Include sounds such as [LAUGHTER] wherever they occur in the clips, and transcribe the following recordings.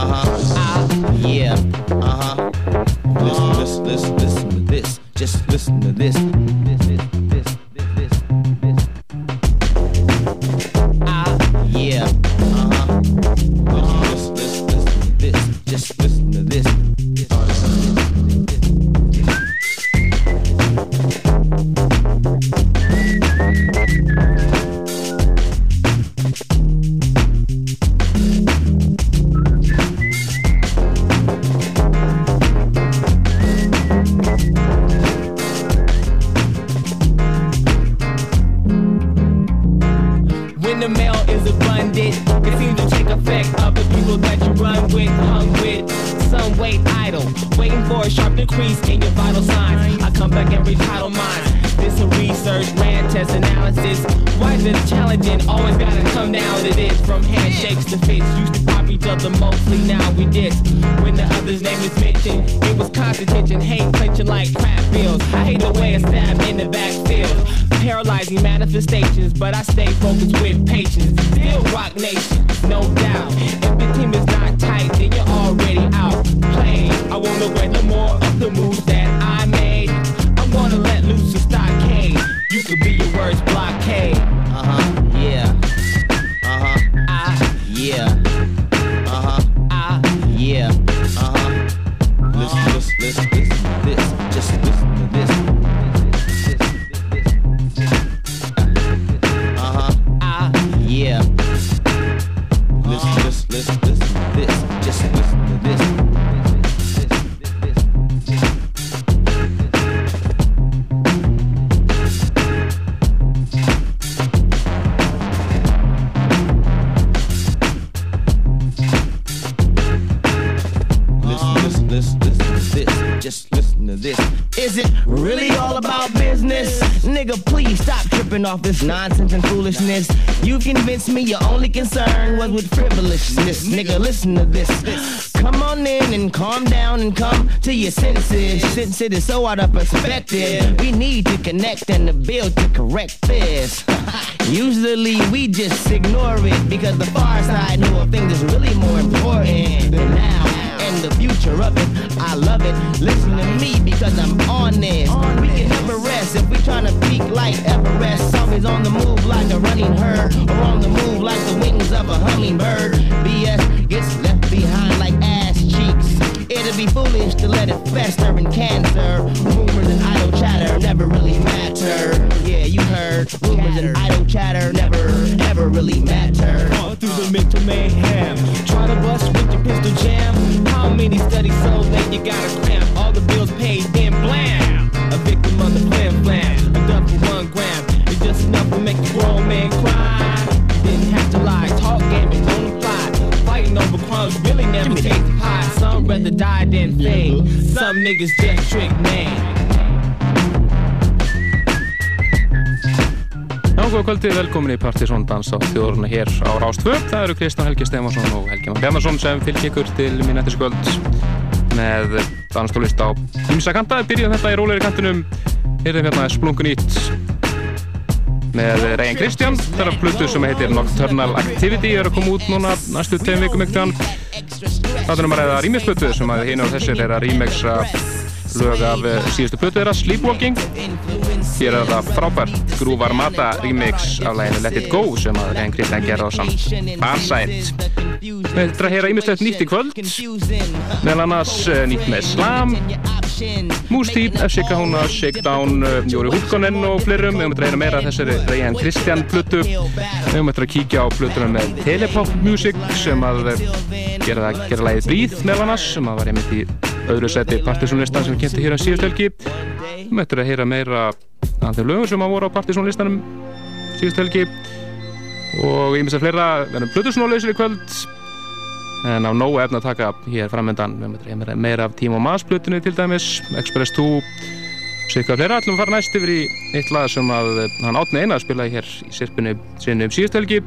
Uh-huh. Uh, yeah. Uh-huh. Listen, listen, listen, listen to this. Just listen to this. Off this nonsense and foolishness. You convinced me your only concern was with frivolousness. Nigga, listen to this. Come on in and calm down and come to your senses. Since it is so out of perspective, we need to connect and to build to correct this. [LAUGHS] Usually we just ignore it because the far side know things is really more important now and the future of it. I love it. Listen to me because I'm honest. We can never rest if we tryna peak like Everest. Always on the move like a running herd, or on the move like the wings of a hummingbird. BS gets left behind like ass cheeks. It'd be foolish to let it fester in cancer. Rumors and idle chatter never really matter. Yeah, you heard. Rumors and idle chatter never, ever really matter. All through the mental mayhem. Try to bust with your pistol jam. How many studies so late you gotta cramp? All the bills paid, then blam. A victim of the flam flam. A dump for one gram. It's just enough to make a grown man cry. didn't have to lie. Talk game and don't apply. Fighting over crumbs really never taste pie. Some rather die than fade. Some niggas just trick name. Góða kvöldi, velkomin í Partíson Dans á þjóðurna hér á Rástvö. Það eru Kristján Helgi Stefansson og Helgi Mann Bjarnarsson sem fylgir ykkur til mín eftir skvöld með danstólist á Ímsakanta. Byrjum þetta í róleiri kantinum. Er hérna Splungun Ít með Reyn Kristján. Það er að flutu sem heitir Nocturnal Activity. Er að koma út núna næstu tegum vikum ekkert. Það er um að ræða rýmisflutu sem að hinn á þessir er að rýmeksa lög af eh, síðustu plötu þeirra, Sleepwalking hér er það frábært Groove Armada remix af læginu Let It Go sem að Reyn Kristján gerði á samt Farside við ætlum að heyra ímislegt nýtt í kvöld? Meðal annars uh, nýtt með Slam Moose-Teep, F-Shika Húna, Shakedown uh, Jóri Hulkonen og flirum við höfum að heyra meira af þessari Reyn Kristján plötu. Við höfum að kíkja á plötuna með Telepop Music sem að gera, gera lægið Breathe meðal annars sem að var einmitt í öðru seti partysónlistan sem við kynntum hér á síðustölki við möttum að heyra meira af þeim lögur sem að voru á partysónlistanum síðustölki og ég misst að fleira verðum Plutusnólausir í kvöld. En á nógu efna að taka hér framöndan að meira af Tím og Maas Plutinu til dæmis, Express 2 Sikka fleira, ætlum að fara næst yfir í eitt lag sem að hann átni eina að spila hér í sirpinu sinni um síðustölki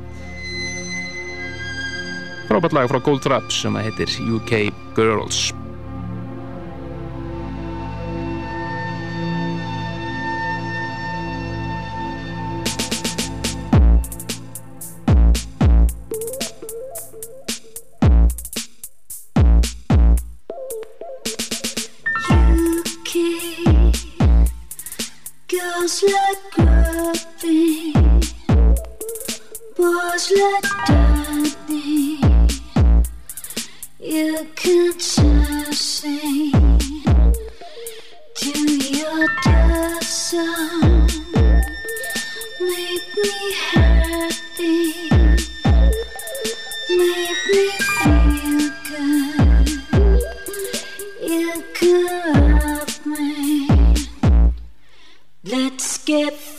frábært lag frá Gold Traps sem að heitir UK Girls It's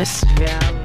Mas.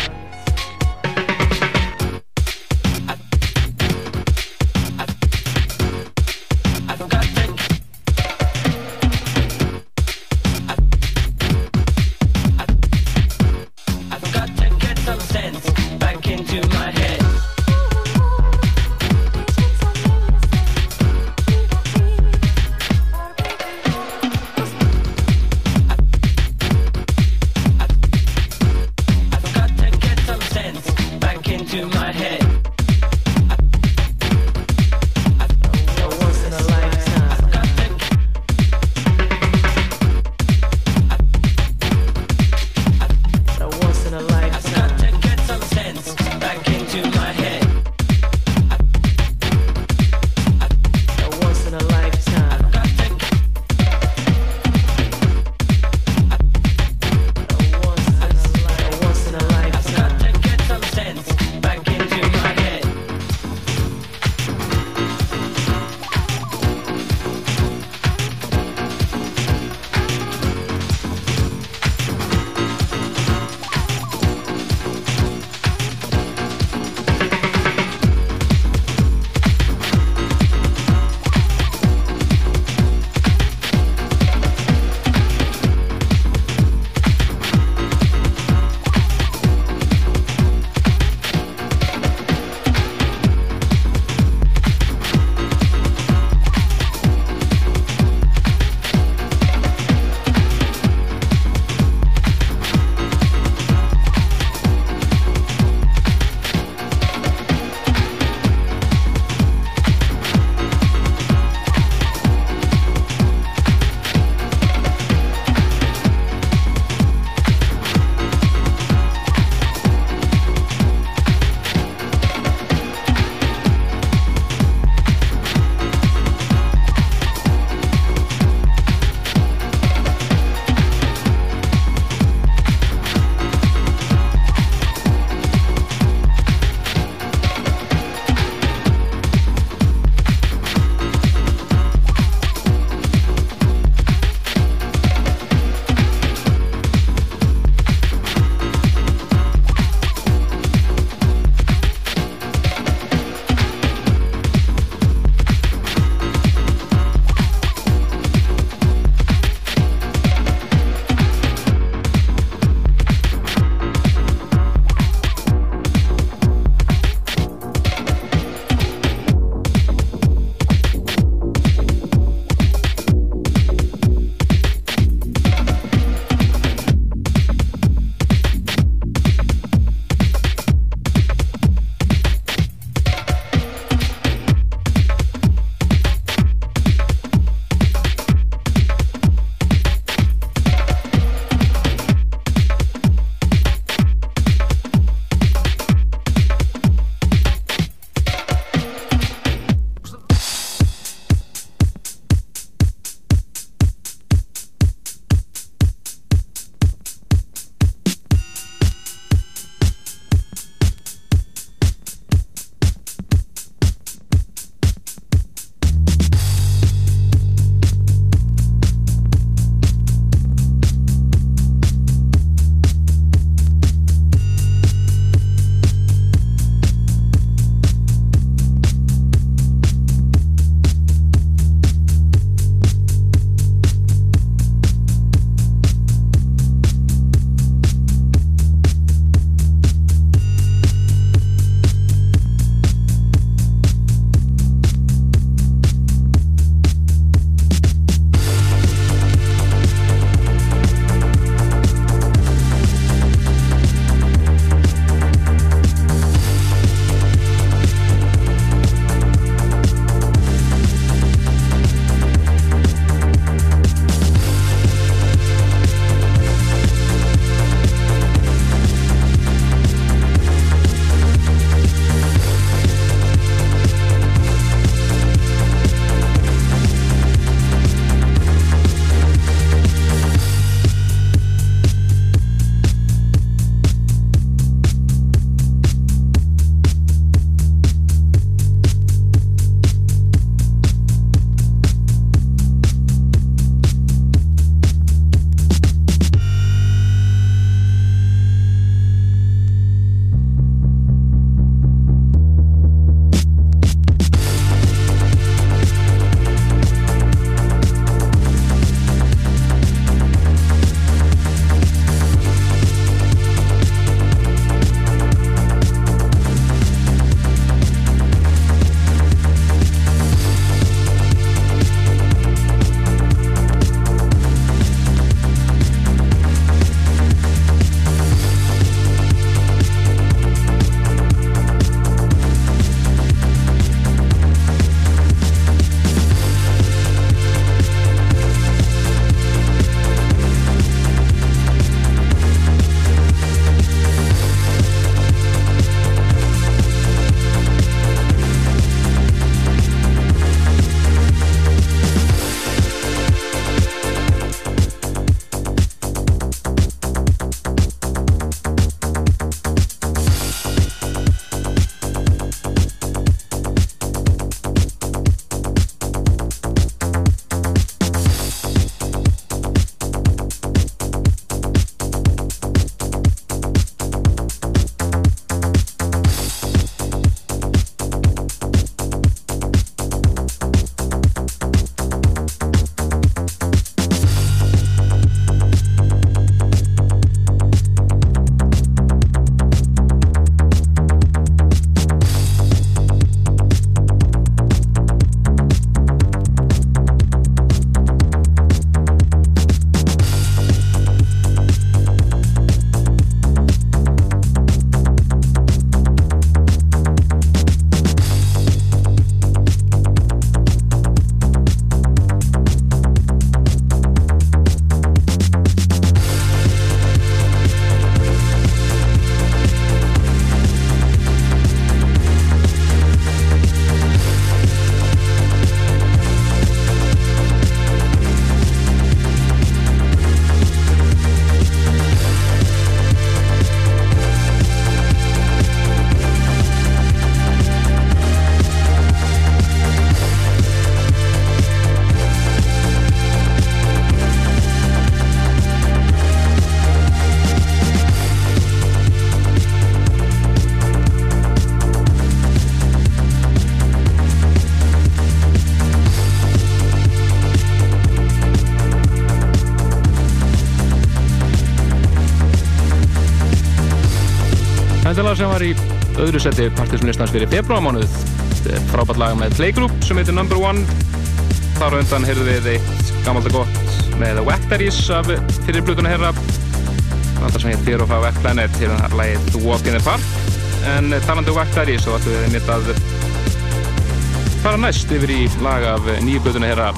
Lag sem var í öðru seti partysónlistans fyrir februarmánuð. Frábært lag með Playgroup sem heitir Number One. Þar undan heyrðu við eitt gammalt og gott með Wactaries af fyrir blutuna herra. Alltaf sem heit Fear of a Wet Planet, hérna er lagið The Walk in the Park. En talandi um Wactaries þá ættum við mitt að fara næst yfir í lag af nýju blutuna herra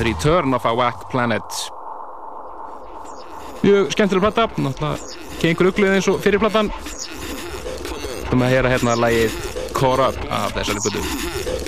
Return of a Wack Planet. Mjög skemmtileg platta, náttúrulega kengur uglið eins og fyrirplattan. Þú maður að heyra hérna lagið Core Up af þessari blödu.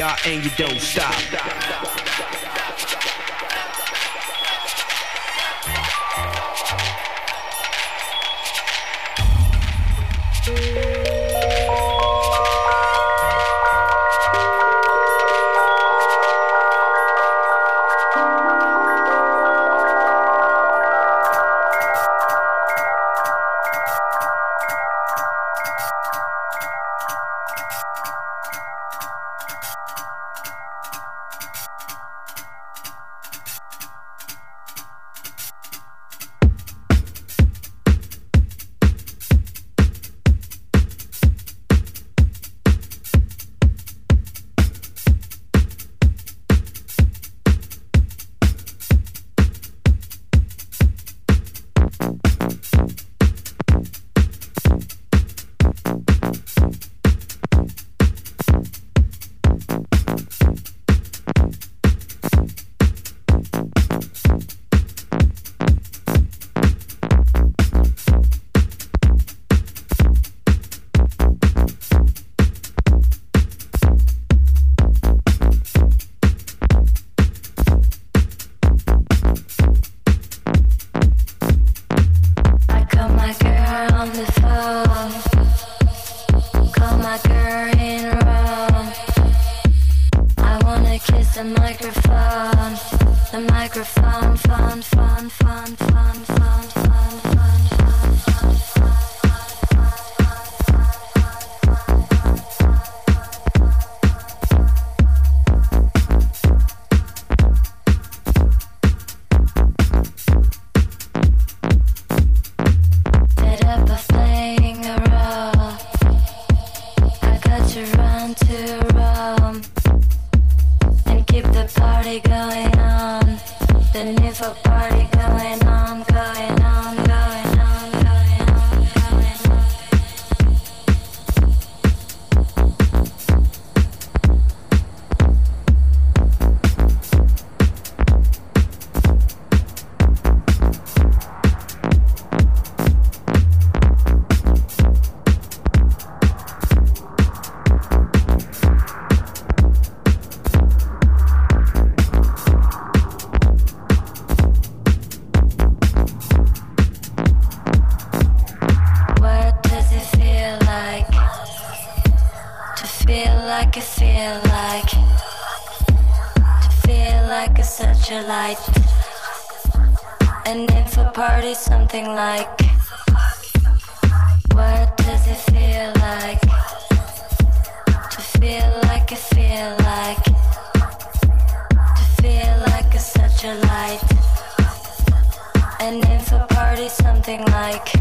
Y'all, and you don't stop. And if a party something like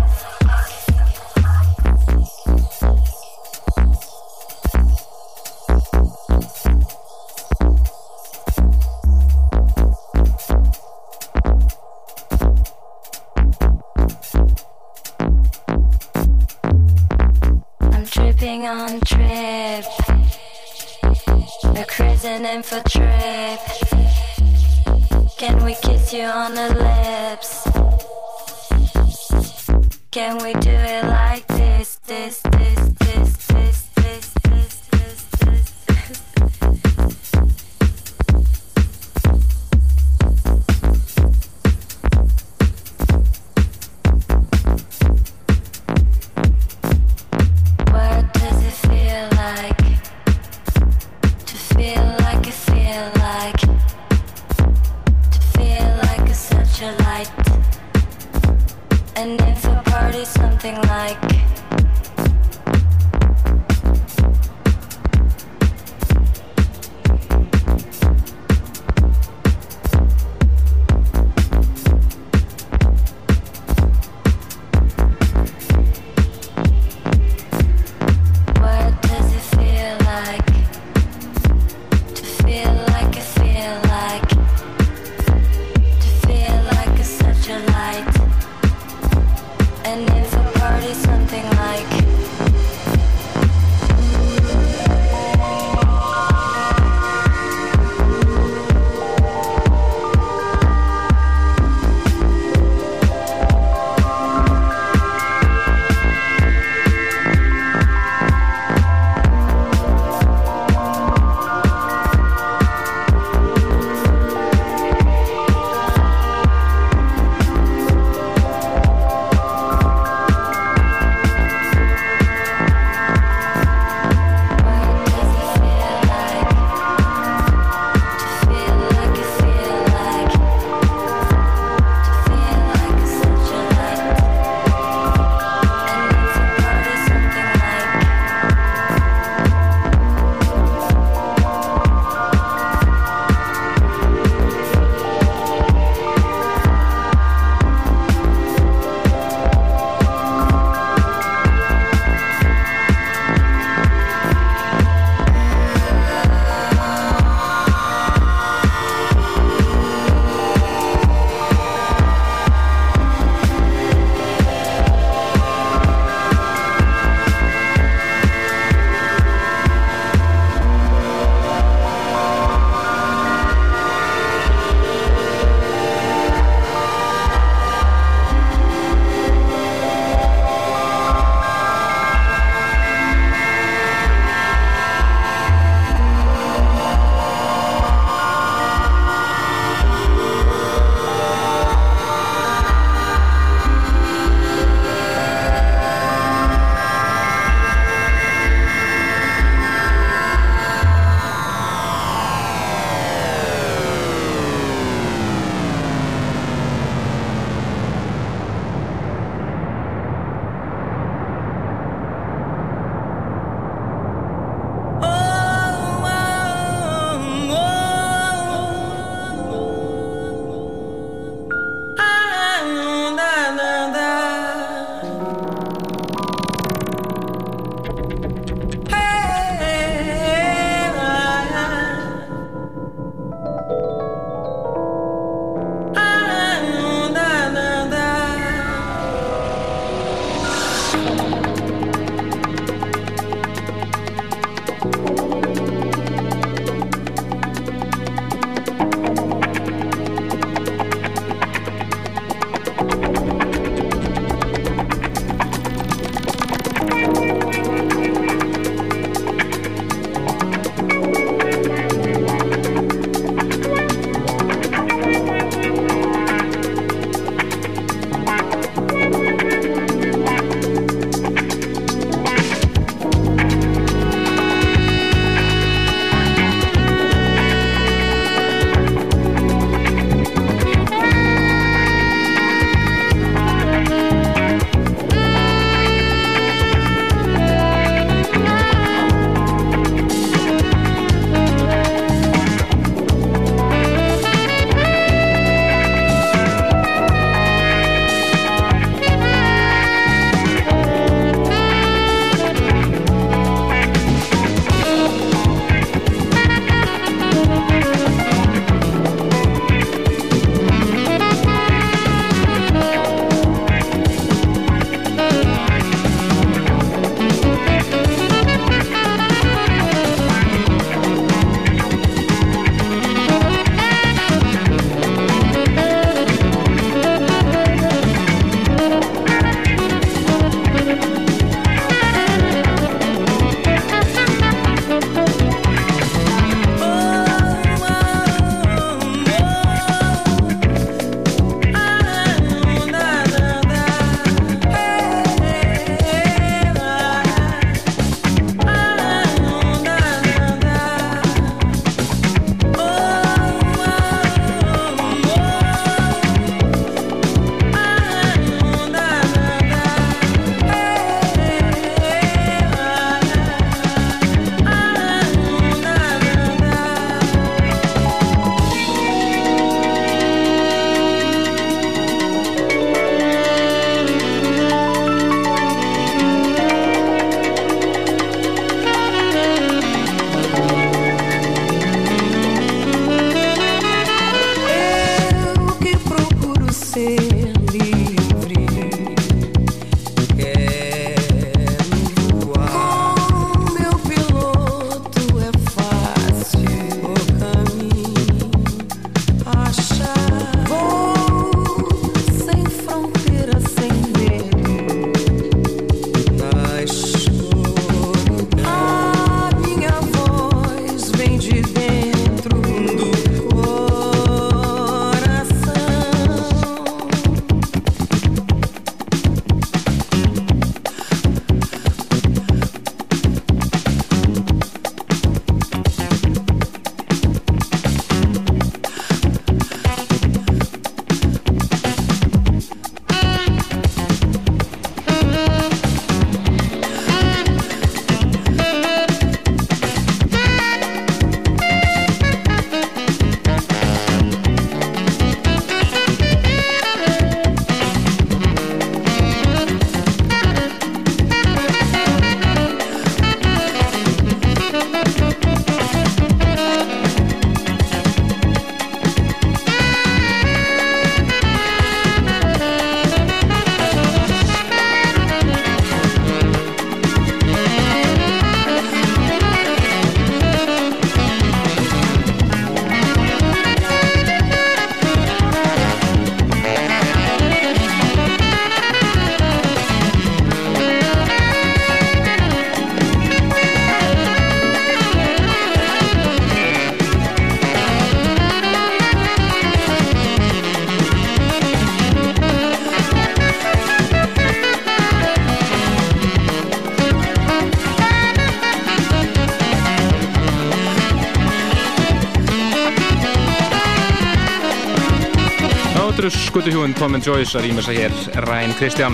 Plötus skutuhjúin Tom and Joyce að rýma sig hér Ryan Christian.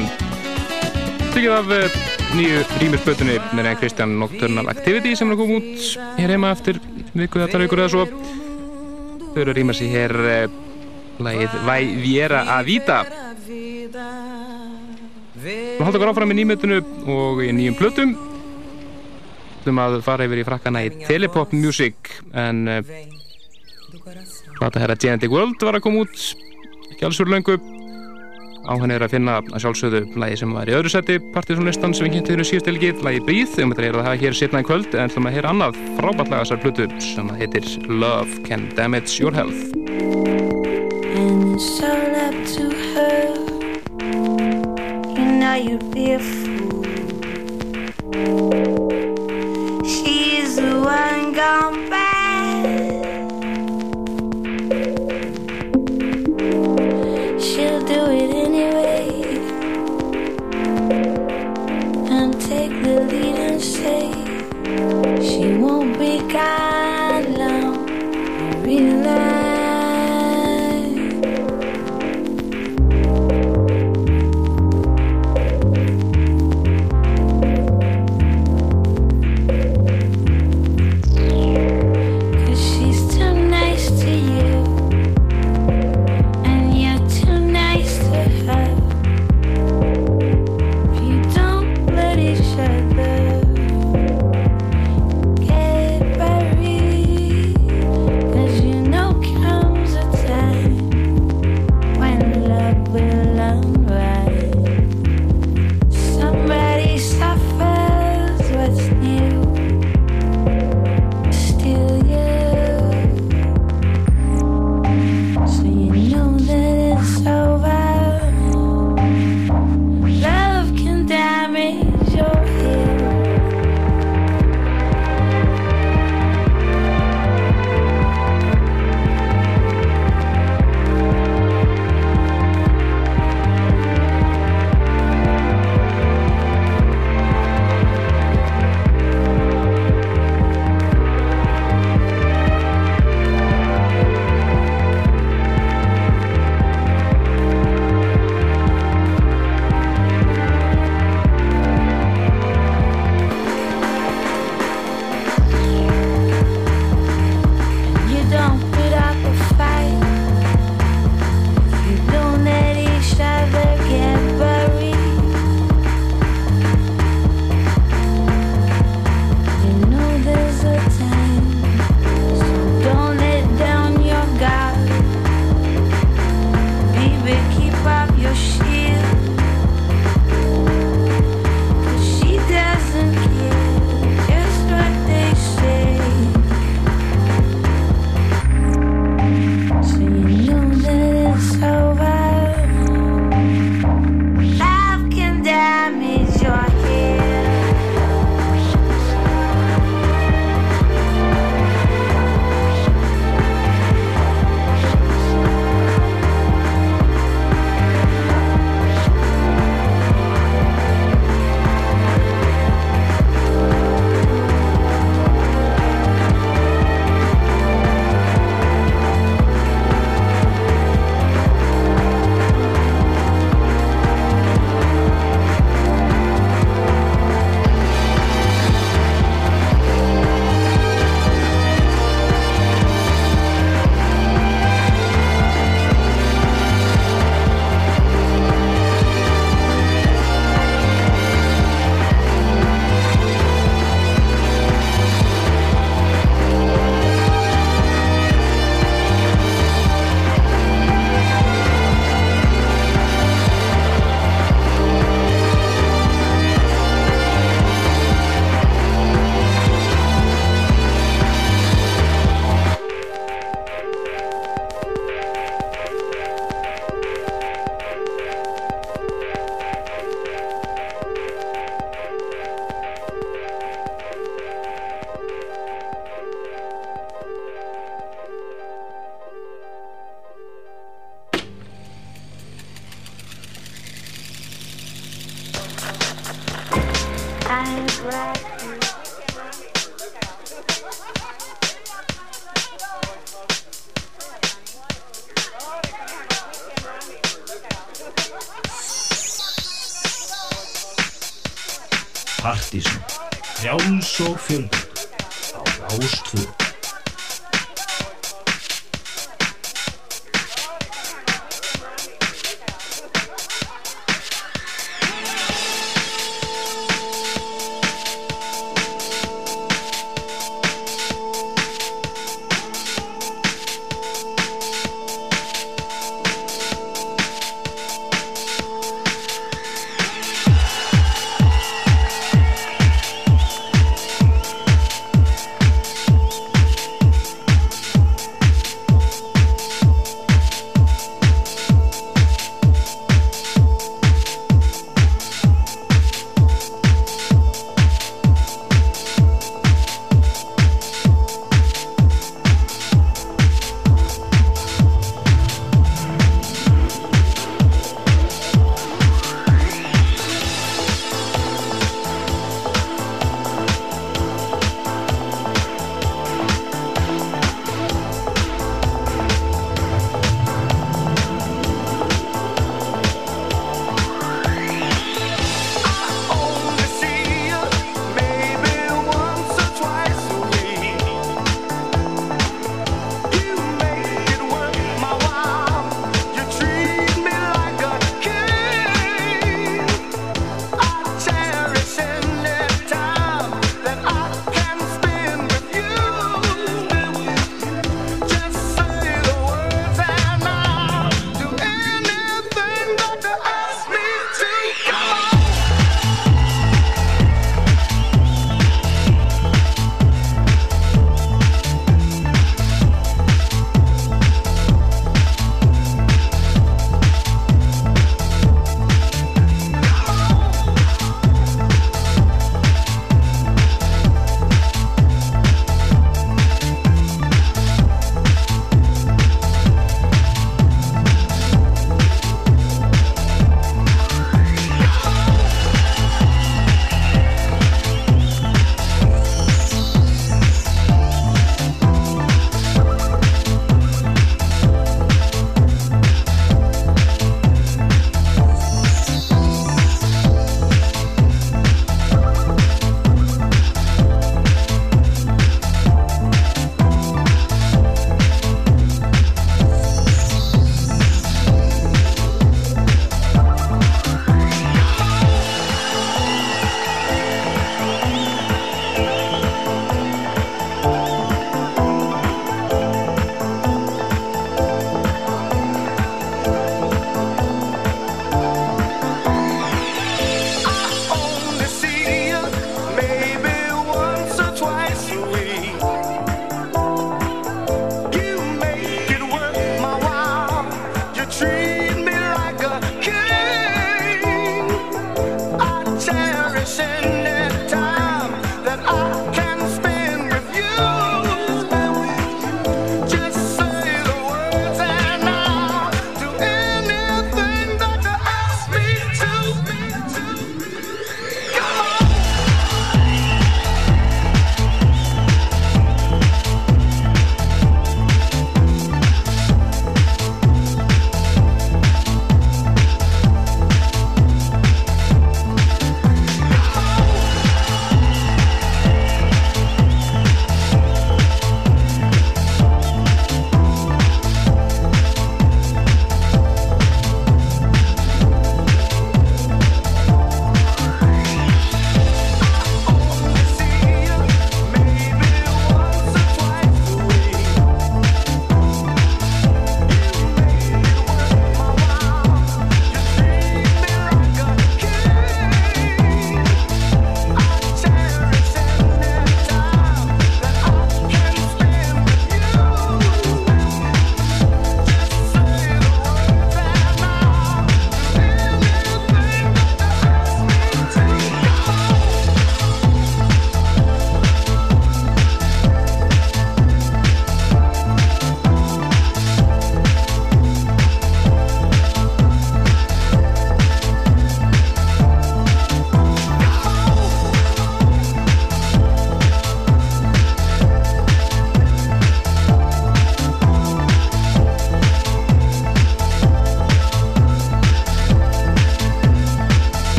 Tyggið af uh, nýju rýmisbötunni með Ryan Christian Nocturnal Activity sem er að koma út hér heima eftir viku þetta vikur eða svo. Þau eru að rýma sig hér uh, lagið Vai Viera a Vita Við haldum okkur áfram í nýmötunu og í nýjum plötum. Þú ætlum að fara yfir í frakkana í Telepop Music en uh, Plata herra Genetic World var að koma út ekki alls fyrir löngu. Á henni er að finna að sjálfsögðu lægi sem var í öðru seti partysónlistan sem við kynntum hérna síðust elgið, lægi Breathe. Um þetta er að hafa hér setna í kvöld en ætlum að heyra annað frábært laga þessar plutu sem heitir Love Can Damage Your Health. And it's all up to her. You know you'd be a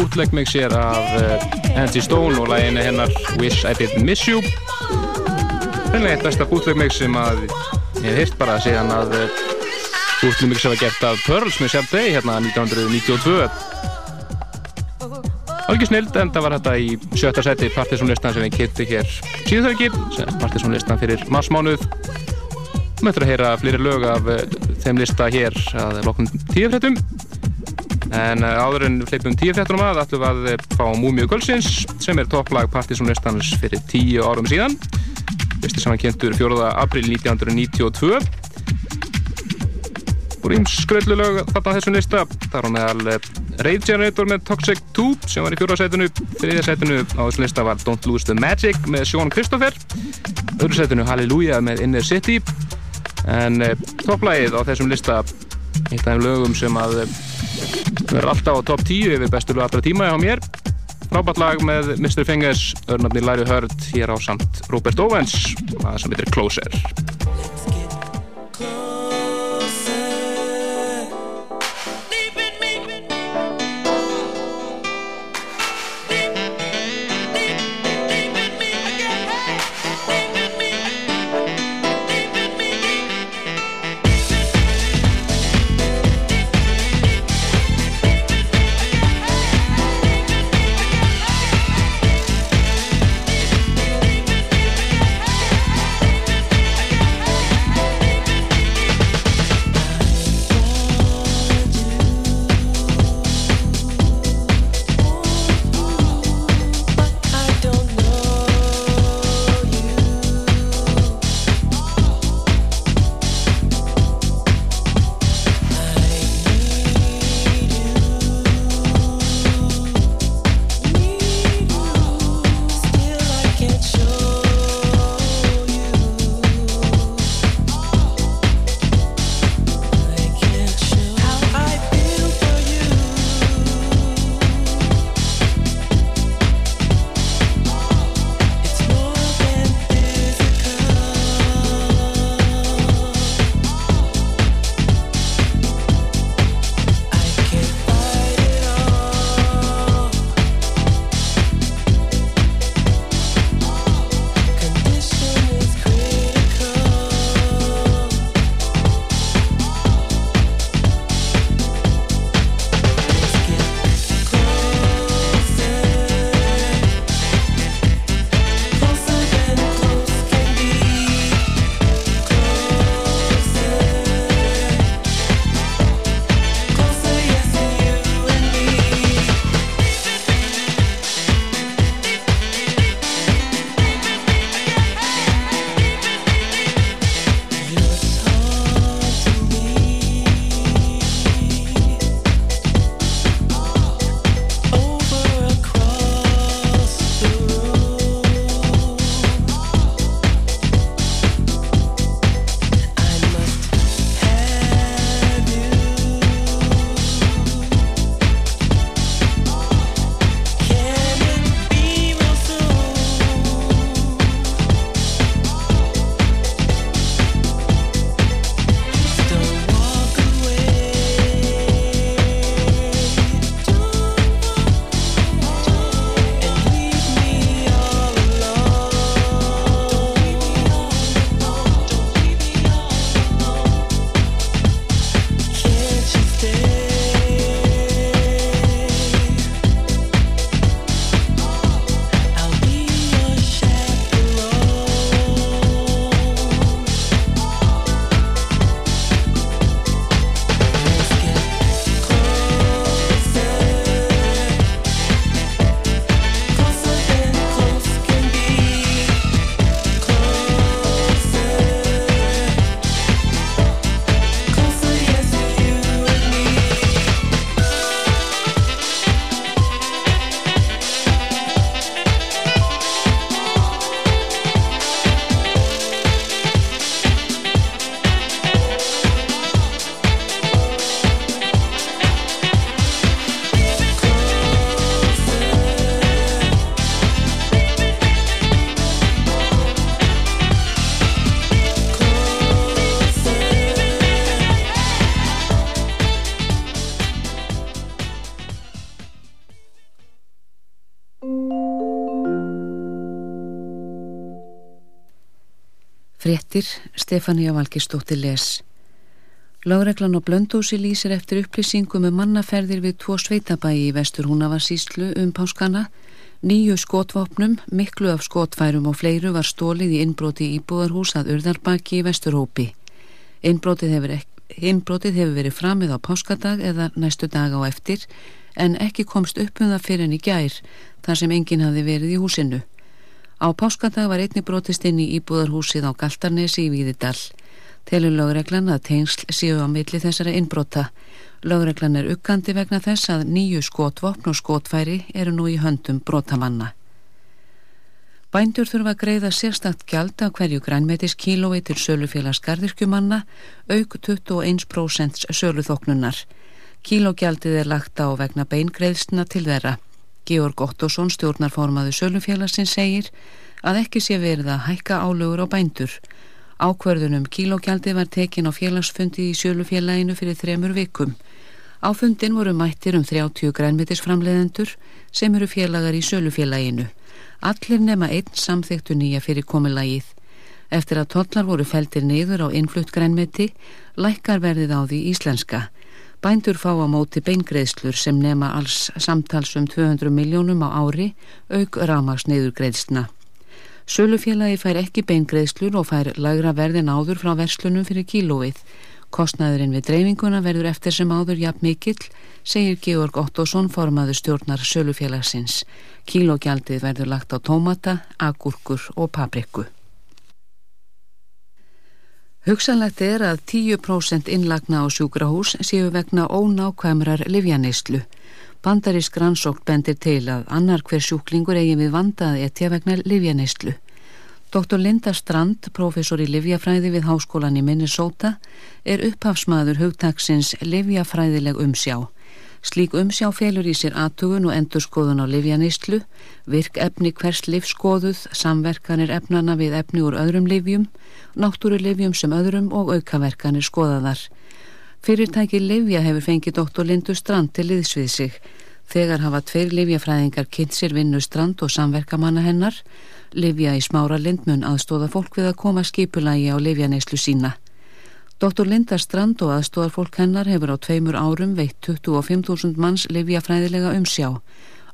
bootleg mix hér af uh, Angie Stone og læginu hennar Wish I Didn't Miss You. Rennlega eitt besta bootleg mix sem að ég hef hýrt bara síðan að bootleg mix hafa gert af Pearls með Sharp Day hérna 1992. Algjör snild, en það var þetta í sjötta seti partysónlistan sem við kynntu hér síðan þau ekki, partysónlistan fyrir marsmánuð. Möttur að heyra fleiri lög af uh, þeim lista hér að loknum tíufrættum. En uh, áður en við hleypum tíufrættunum að ætlum við að uh, fá Múmiu Gölsins sem er topplag partysónlistans fyrir tíu árum síðan. Vistu saman kynntur 4. april 1992 voru íms skröldlulög þarna þessum lista þar á meðal uh, Rage Generator með Toxic 2 sem var í fjóra setinu þriðja setinu á þessum lista var Don't Lose the Magic með Sean Christopher öðru setinu Hallelujah með Inner City en topplægið á þessum lista eitt af þeim lögum sem að verður alltaf á top 10 yfir bestu lög allra tíma hjá mér frábært lag með Mr. Fingers örnafni Larry Hurd hér á samt Robert Owens það sem heitir Closer Stefania Valgistóttir les. Lágreglan á Blöndósi lýsir eftir upplýsingum um mannaferðir við tvo sveitabæi í vestur húnavarsíslu um páskana. Nýju skotvopnum, miklu af skotfærum og fleiru var stólið í innbroti íbúðarhús að urðarbaki í vesturhópi. Innbrotið hefur, innbrotið hefur verið framið á páskadag eða næstu dag á eftir en ekki komst upp um það fyrir en í gær þar sem enginn hafi verið í húsinu. Á páskadag var einni brotist inn í íbúðarhúsið á Galtarnesi í Víðidal. Telur lögreglan að tengsl séu á milli þessara innbrota. Lögreglan er uggandi vegna þess að nýju skotvopn og skotfæri eru nú í höndum brotamanna. Bændur þurfa að greiða sérstakt gjald af hverju grænmetis kílói til sölufélags gardirkjumanna, auk 21% söluþoknunar. Kílógjaldið er lagt á vegna beingreiðsna til þeirra. Georg Ottosson, stjórnarformaðu Sölufélagsins, segir að ekki sé verið að hækka álögur á bændur. Ákverðunum kílógjaldi var tekin á félagsfundi í Sölufélaginu fyrir þremur vikum. Á fundin voru mættir um 30 grænmitisframleðendur sem eru félagar í Sölufélaginu. Allir nema einn samþektu nýja fyrir komilagið. Eftir að tollar voru feltir niður á innflutt grænmiti, lækkar verðið á því íslenska. Bændur fá á móti beingreðslur sem nema alls samtalsum 200 miljónum á ári auk rámaks neyðurgreðsluna. Sölufélagi fær ekki beingreðslur og fær lagra verðin áður frá verslunum fyrir kílóið. Kostnæðurinn við dreifinguna verður eftir sem áður jafn mikill, segir Georg Ottosson formaður stjórnar Sölufélagsins. Kílógjaldið verður lagt á tómata, agurkur og paprikku. Hugsanlegt er að 10% innlagna á sjúkrahús séu vegna ónákvæmrar livjaneyslu. Bandarísk rannsókt bendir til að annar hver sjúklingur eigi við vandaði etja vegna livjaneyslu. Dr. Linda Strand, professor í livjafræði við háskólan í Minnesota, er upphafsmaður hugtaksins livjafræðileg umsjá. Slík umsjá felur í sér aðtugun og endurskoðun á livjaneyslu, virk efni hvers livskoðuð, samverkanir efnana við efni úr öðrum livjum, náttúrulifjum sem öðrum og aukaverkanir skoðaðar. Fyrirtæki Livja hefur fengið doktor Lindu Strand til liðsvið sig. Þegar hafa tveir Livjafræðingar kynnt sér vinnu Strand og samverkamanna hennar. Livja í smára lindmun aðstóða fólk við að koma skipulagi á Livjaneyslu sína. Doktor Linda Strand og aðstóðar fólk hennar hefur á tveimur árum veitt 25.000 manns Livjafræðilega umsjá.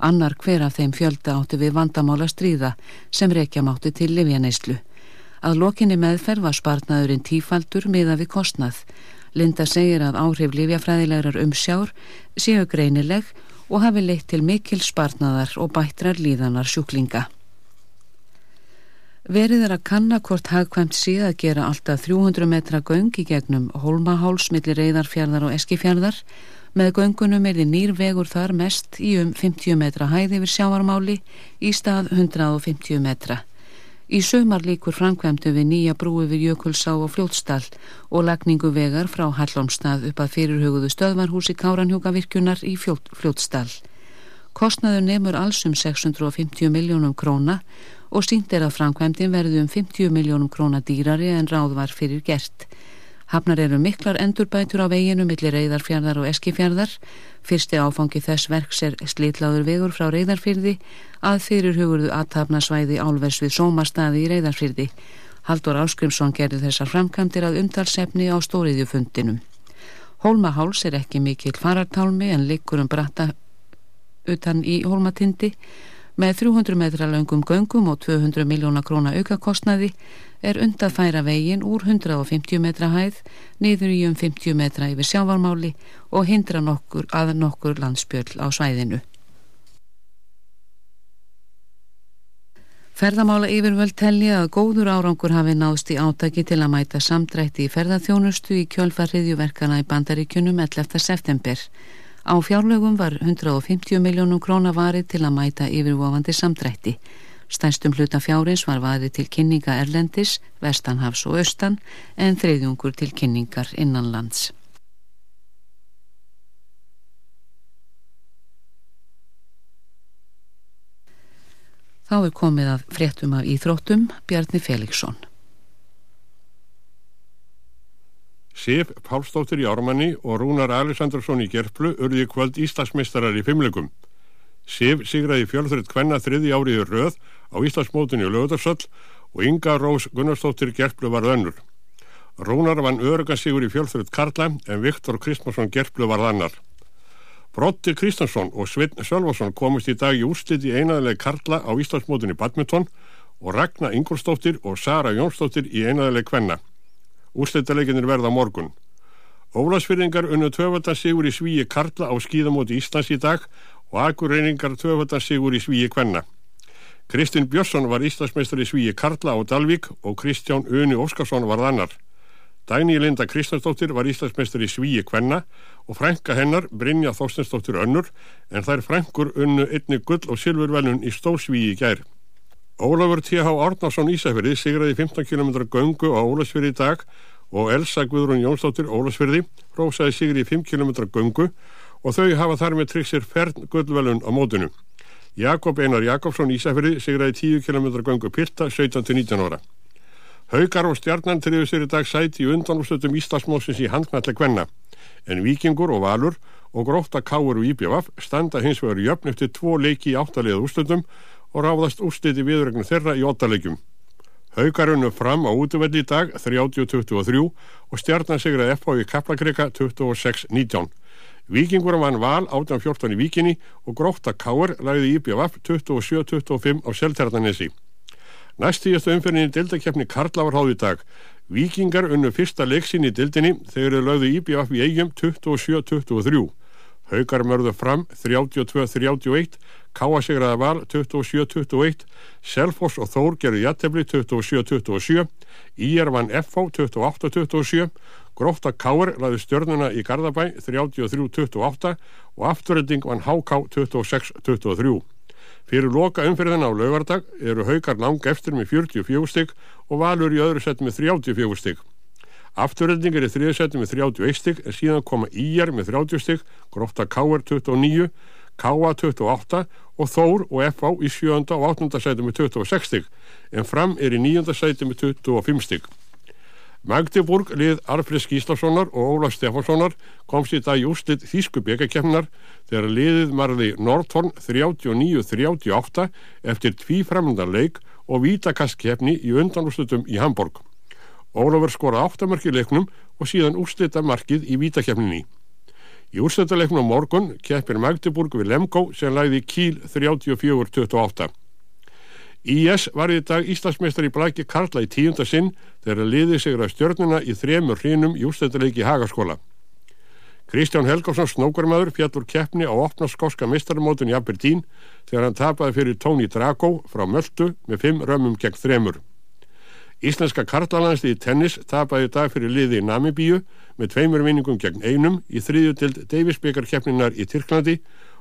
Annar hver af þeim fjölda átti við vandamála stríða sem rekja mátti til Livjaneyslu. Að lokinni meðferð var spartnaðurinn tífaldur miða við kostnað. Linda segir að áhrif Livjafræðilegar umsjár séu greinileg og hafi leitt til mikil spartnaðar og bættrar líðanar sjúklinga. Verið er að kanna hvort hagkvæmt sé að gera alltaf 300 metra göng í gegnum Holmaháls millir reyðarfjörðar og eskifjörðar. Með göngunum er þið nýr vegur þar mest í um 50 metra hæði yfir sjávarmáli í stað 150 metra. Í sömar líkur framkvæmdu við nýja brú yfir Jökulsá og Fljótsdal og lagningu vegar frá Hallónstað upp að fyrirhugðu stöðvarhúsi Káranhjúkavirkjunar í Fljótsdal. Kostnaður nefnur alls um 650 miljónum króna og sínt er að framkvæmdin verði um 50 miljónum króna dýrari en ráð var fyrir gert. Hafnar eru miklar endurbætur á veginu millir reyðarfjörðar og eskifjörðar. Fyrsti áfangi þess verks er slítláður vegur frá reyðarfyrði að fyrir hugurðu aðtapnasvæði álvers við sómastaði í reyðarfyrði. Haldur Áskrimsson gerði þessar framkvæmdir að umtalsefni á stóriðjufundinum. Hólmaháls er ekki mikill farartálmi en likur um bratta utan í hólmatindi Með 300 metra langum göngum og 200 miljóna króna aukakostnaði er undafæra vegin úr 150 metra hæð niður í um 50 metra yfir sjávarmáli og hindra nokkur að nokkur landsbjöll á svæðinu. Ferðamála yfirvöld telja að góður árangur hafi náðst í átaki til að mæta samdrætti í ferðarþjónustu í kjölfarriðjuverkana í bandaríkunum 11. september. Á fjárlögum var 150 miljónum króna varið til að mæta yfirvofandi samdrætti. Stænstum hluta fjárins var varið til kynninga Erlendis, Vestanhafs og Östan en þriðjungur til kynningar innanlands. Þá er komið að fréttum af íþróttum Bjarni Felixson. Sif Pálsdóttir í Ármanni og Rúnar Alessandarsson í Gerplu urði kvöld Íslandsmeistarar í fimmlegum. Sif sigraði fjölþrið kvenna þriði áriður röð á Íslandsmótunni og lögutarsöll og Inga Rós Gunnarsdóttir Gerplu var önnur. Rúnar vann örugansigur í fjölþröð Karla en Viktor Kristmansson Gerplu var annar. Brotti Kristjánsson og Svinn Sölvarsson komist í dag í úrslit í einaðileg Karla á Íslandsmótunni badminton og Ragnar Ingolstóttir og Sara Jónsdóttir í einaðileg Kvenna. Úrslitaleginir verða morgun. Ólasfyrringar unnu tvöfaldansigur í svíi Karla á skíðamóti Íslands í dag og Akureyringar tvöfaldansigur í svíi Kvenna. Kristinn Björnsson var Íslandsmeistar í svíi Karla á Dalvík og Kristján Uni Óskarsson var annar. Dagný Linda Kristjánsdóttir var Íslandsmeistar í svíi Kvenna og frænka hennar Brynja Þorstensdóttir önnur en þær frænkur unnu einni gull og silfurvelun í stórsvíi gær. Ólafur T.H. Árnarsson Ísafjörði sigraði 15 km göngu á Ólasfjörði í dag og Elsa Guðrún Jónsdóttir Ólasfjörði rósaði sigri í 5 km göngu og þau hafa þar með tryggsir fern gullvelun á mótunum. Jakob Einar Jakobsson Ísafjörði sigraði 10 km göngu pilta 17-19 ára. Haugar og stjarnan triður sér í dag sæti í undanústöldum Íslasmósins í handknalli kvenna en Vikingur og Valur og gróta Káur og Íbjafaf standa hins vegar jöfn eftir tvo leiki í áttaliða úrstöldum og ráðast úrstiti viðrögnu þeirra í óttalegjum. Haugar unnu fram á útvöldi í dag 30-23 og stjarnan sigraði FH í Kaplakrika 26-19. Vikingur vann val 18-14 í Vikinni og gróta Káur lagði Íbjafaf 27-25 á Selternanessi. Næstíðastu umferðinni dildakefni Karla var háð í dag. Víkingar unnu fyrsta leiksin í dildinni þegar þau lögðu IBF í eigum 27-23. Haugar mörðu fram 32-31, Káa sigraði val 27-21, Selfoss og Þór gerðu jattefli 27-27, Íjar vann FH 28-27, Gróta Káur laði stjörnuna í Garðabæ 33-28 og afturrelding vann HK 26-23. Fyrir loka umferðin á laugardag eru haukar lang eftir með 44 stygg og valur í öðru sett með 34 stygg. Afturrelding er í þriðu seti með 31 stygg en síðan koma Íjar með 30 stygg, Grófta Káar 29, Káa 28 og Þór og FA í sjönda og áttunda seti með 26 stygg en fram er í nýjönda seti með 25 stygg. Magdeburg lið Arfriðs Gíslafssonar og Óla Stefanssonar komst í dag í úrslit Þísku byggakefnar þegar liðið marði Northorn 39-38 eftir tví fremndarleik og vítakastkefni í undanúrslutum í Hamburg. Ólafur skora áttamörk í leiknum og síðan úrslita markið í vítakefninni. Í úrslitaleiknum á morgun keppir Magdeburg við Lemgo sem læði Kíl 34-28. IS var í dag Íslandsmeistar í blæki Karla í tíunda sinn þegar liði sig að stjörnuna í þremur hrínum í úrstættileiki Hagaskóla. Kristján Helgarsson snókarmadur fjallur keppni á opnarskóska mistarmótun í Aberdeen þegar hann tapaði fyrir Tony Drago frá Möldu með fimm römmum gegn þremur. Íslenska karlalandsliði tennis tapaði í dag fyrir liði í Namibíu með tveimur vinningum gegn einum í þriðjutild Davisbyggar keppninar í Tyrklandi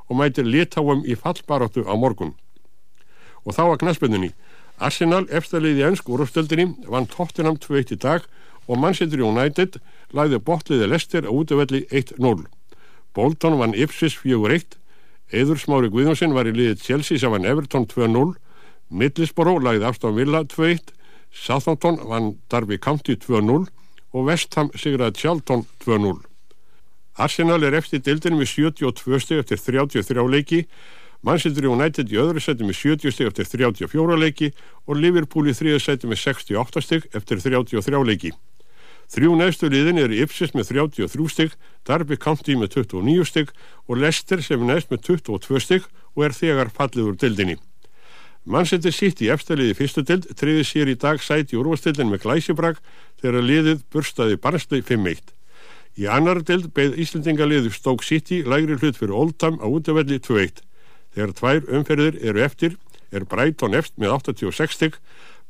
og mætir litáum í fallbaróttu á morgun og þá að knaspöndunni. Arsenal, eftirliði í ennsk úrústöldinni, vann Tottenham 2-1 í dag og Manchester United læði botliði Lester á útöfelli 1-0. Bolton vann Ipsis 4-1, Eður Smári Guðjónsson var í liðið Chelsea sem vann Everton 2-0, Middlesborough læði Afstofn Villa 2-1, Southampton vann Darby County 2-0 og West Ham sigraði Charlton 2-0. Arsenal er eftir dildinni með 72 steg eftir 33 leiki Manchester United í öðru seti með 70 stygg eftir 34 leiki og Liverpool í þriða seti með 68 stygg eftir 33 leiki. Þrjú neðstu liðin eru Ipsis með 33 stygg, Darby County með 29 stygg og Leicester sem er neðst með 22 stygg og er þegar fallið úr dildinni. Manchester City eftirliði fyrstu dild triði sér í dag sæti úrvastildin með glæsibrag þegar liðið burstaði barnsli 5-1. Í annar dild beð Íslandingaliðu Stoke City lægri hlut fyrir Oldham á útöfelli 2-1. Þegar tvær umferðir eru eftir er Brighton eftir með 86 stygg,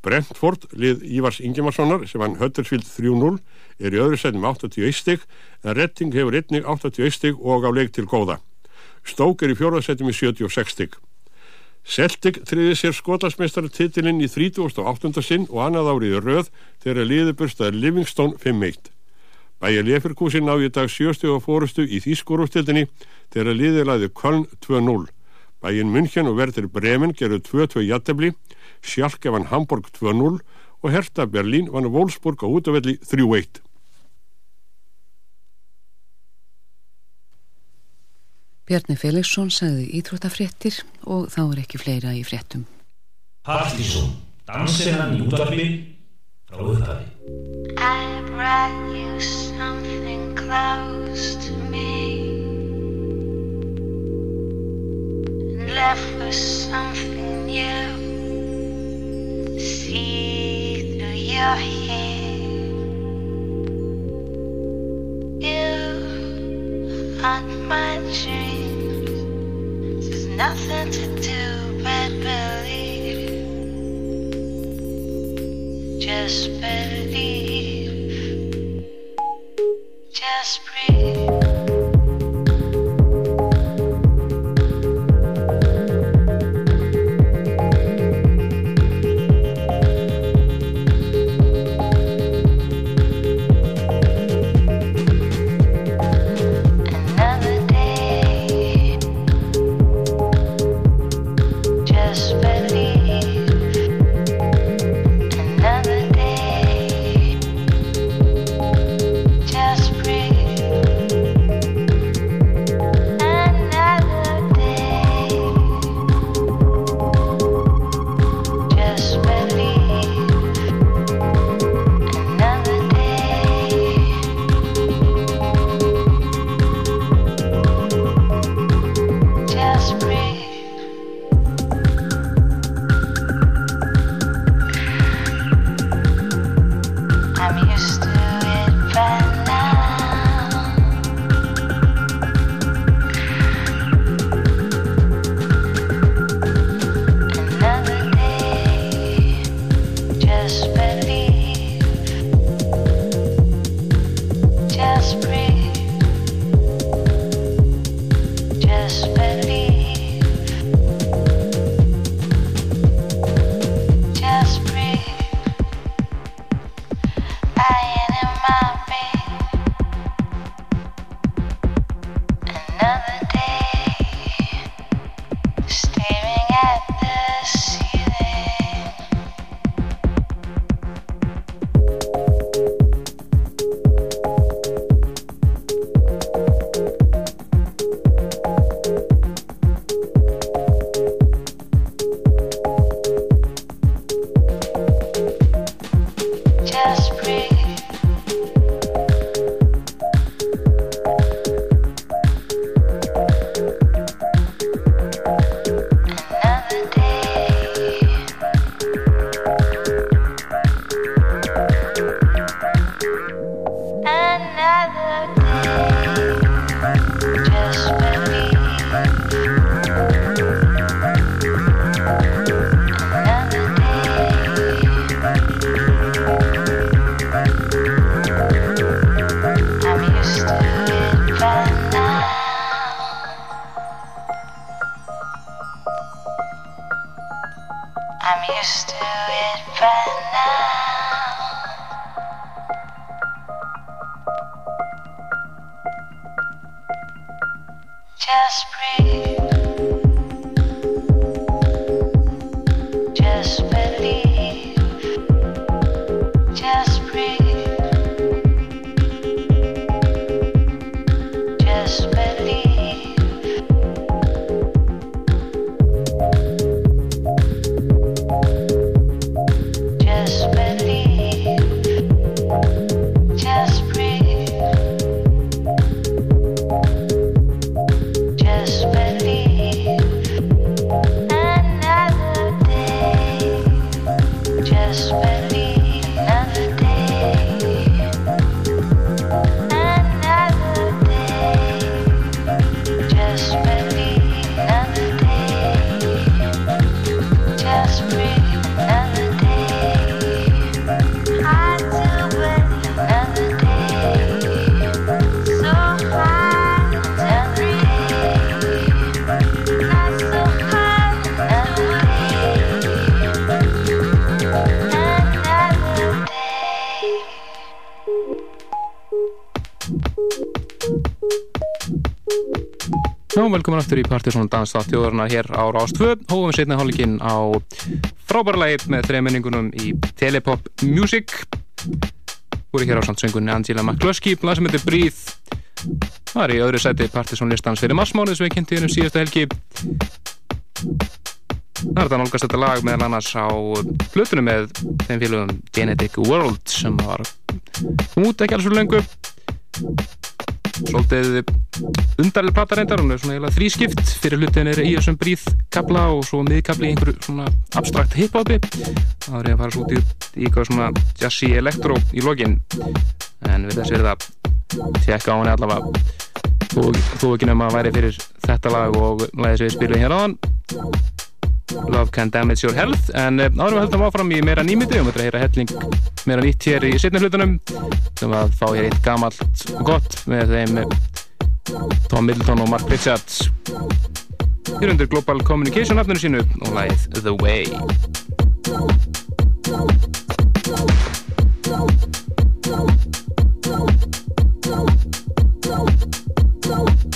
Brentford lið Ívars Ingimarssonar sem hann Huddersfield 3-0 er í öðru setjum 81 stygg en Redding hefur einnig 81 stygg og á leik til góða. Stoke er í fjórðarsetjum í 76 stygg. Celtic triði sér skotlasmestari titilinn í 38. sinn og annað árið röð þegar liðiburstaði Livingstone 5-1. Bæja Leferkusin ná í dag sjöstu og fórustu í Þýskorústildinni þegar liðilaði Köln 2-0. Bæinn München og Werder Bremen gerðu 2-2 jættabli, Sjálke vann Hamburg 2-0 og Hertha Berlín vann Wolfsburg á útafelli 3-1. Bjarni Felixson sagði íþróttafréttir og þá er ekki fleira í fréttum. Partíson Dansinnan í útvarfi frá upphafi. I brought you something close to me and left with something new. See through your hair. You haunt my dreams. There's nothing to do but believe. Just believe. Just breathe. I'm used to it by now. Velkomin aftur í Partiðsson Dansa þjóðarna hér á Rástvö Hófum við setna hálfleikin á frábæra lagið með þreminningunum í Telepop Music. Voru hér á sandsöngunni Angela McCluskey lag sem heitir Breathe. Það er í öðru seti Partiðsson listans fyrir marsmánið sem við kynntum um síðasta helgi. Það er þetta nálgast þetta lag meðal annars á hlutunum með þeim félagum Genetic World sem var út ekki alls fyrir lengu svolítið undarlega plata reyndar hún er svona eiginlega þrískipt. Fyrir hlutin er í þessum bríð kapla og svo miðkapli í einhverju svona abstrakt hip-hopi. Þá er að fara svo út í, eitthvað svona jazzy elektro í lokin. En við þess verið að tjekka á henni allavega. Þú, þú ekki nefn að væri fyrir þetta lag og lagið sem við spilum hér áðan. Love Can Damage Your Health. En uh, árum höldum áfram í meira nýmyndi og við höldum að heyra helling meira nýtt hér í setni hlutunum sem að fá hér eitt gamalt og gott með þeim uh, Tom Middleton og Mark Pritchard. Hér undir Global Communication aftunum sínu og læð The Way The Way.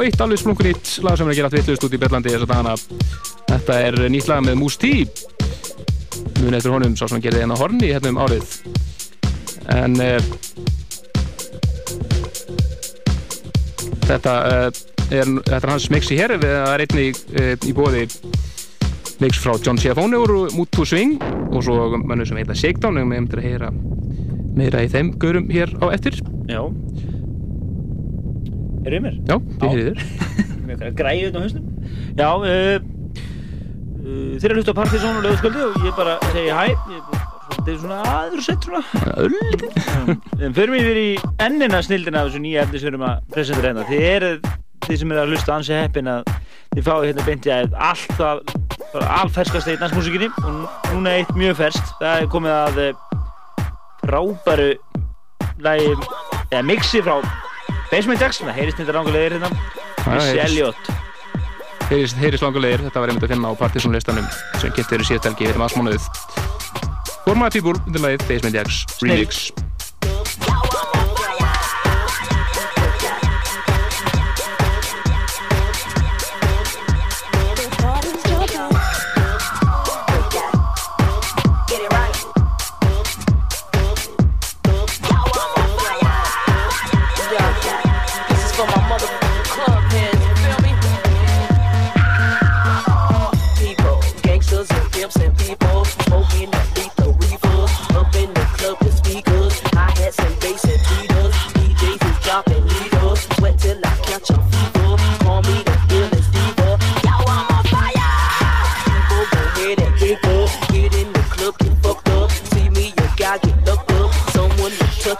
eitt alveg splungun ítt lag sem er að gera allt vittlust út í Berlandi þess að dana. Þetta er nýtt lag með Moose T. Muna eftir honum sá sem hann gerði hérna horni hérna um árið. En uh, þetta, uh, er, þetta er hans mixi hér við það er einni uh, eh, í bóði mix frá John Ciafone úr Mút to Swing og svo mannur sem heita Shakedown og við hefum til að heyra meira í þeim gaurum hér á eftir. Já. Erum við mér? Já, ég hefði þér. [LAUGHS] Græðið hérna á hausnum? Já, uh, uh, þeir eru hlusta á Partíson og lögsköldi og ég bara segi hæ. Þetta er svona aður sett svona Öll um, Förum við yfir í ennina snildin af þessu nýja efni sem við erum að presentera hérna. Þið eru þið sem eru að hlusta ansi heppin að þið fáu hérna beinti að allt allferskast eitt næstmusikinni og núna eitt mjög ferst það er komið að eh, frábæru lægi, eða mixi frá Basement Jackson, það heyrist nýttar langur leðir hérna. Missy Elliot. Heyrist, heyrist langur leðir, þetta var einmitt að finna á Partisan listanum sem getur síðast helgi við maður smánuðuð. Formaða týbúl undir lagið Basement Jackson Remix.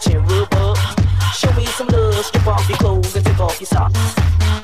Show me some love, strip off your clothes and take off your socks.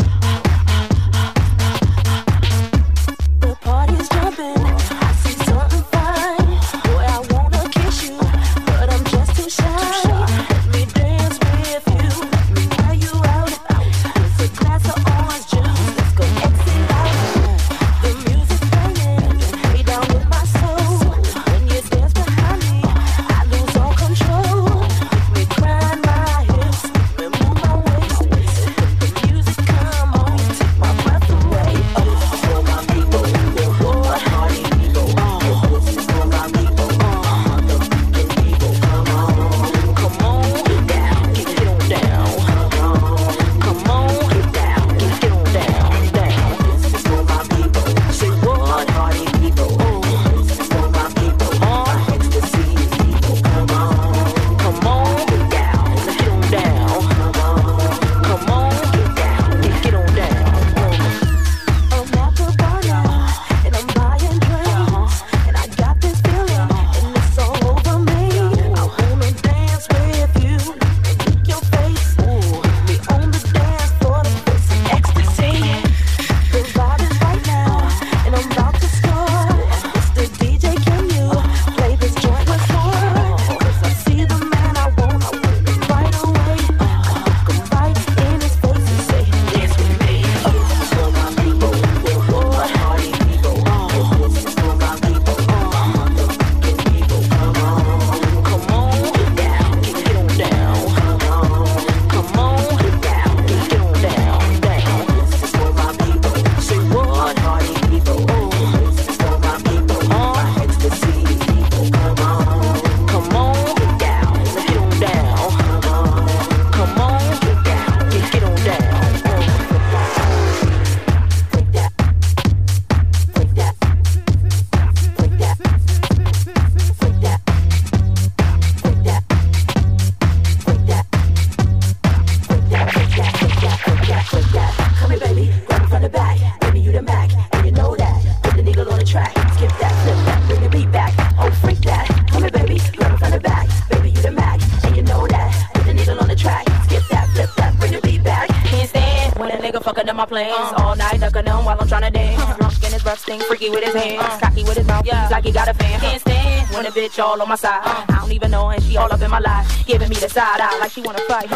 bitch all on my side. I don't even know, and she all up in my life, giving me the side eye like she wanna fight.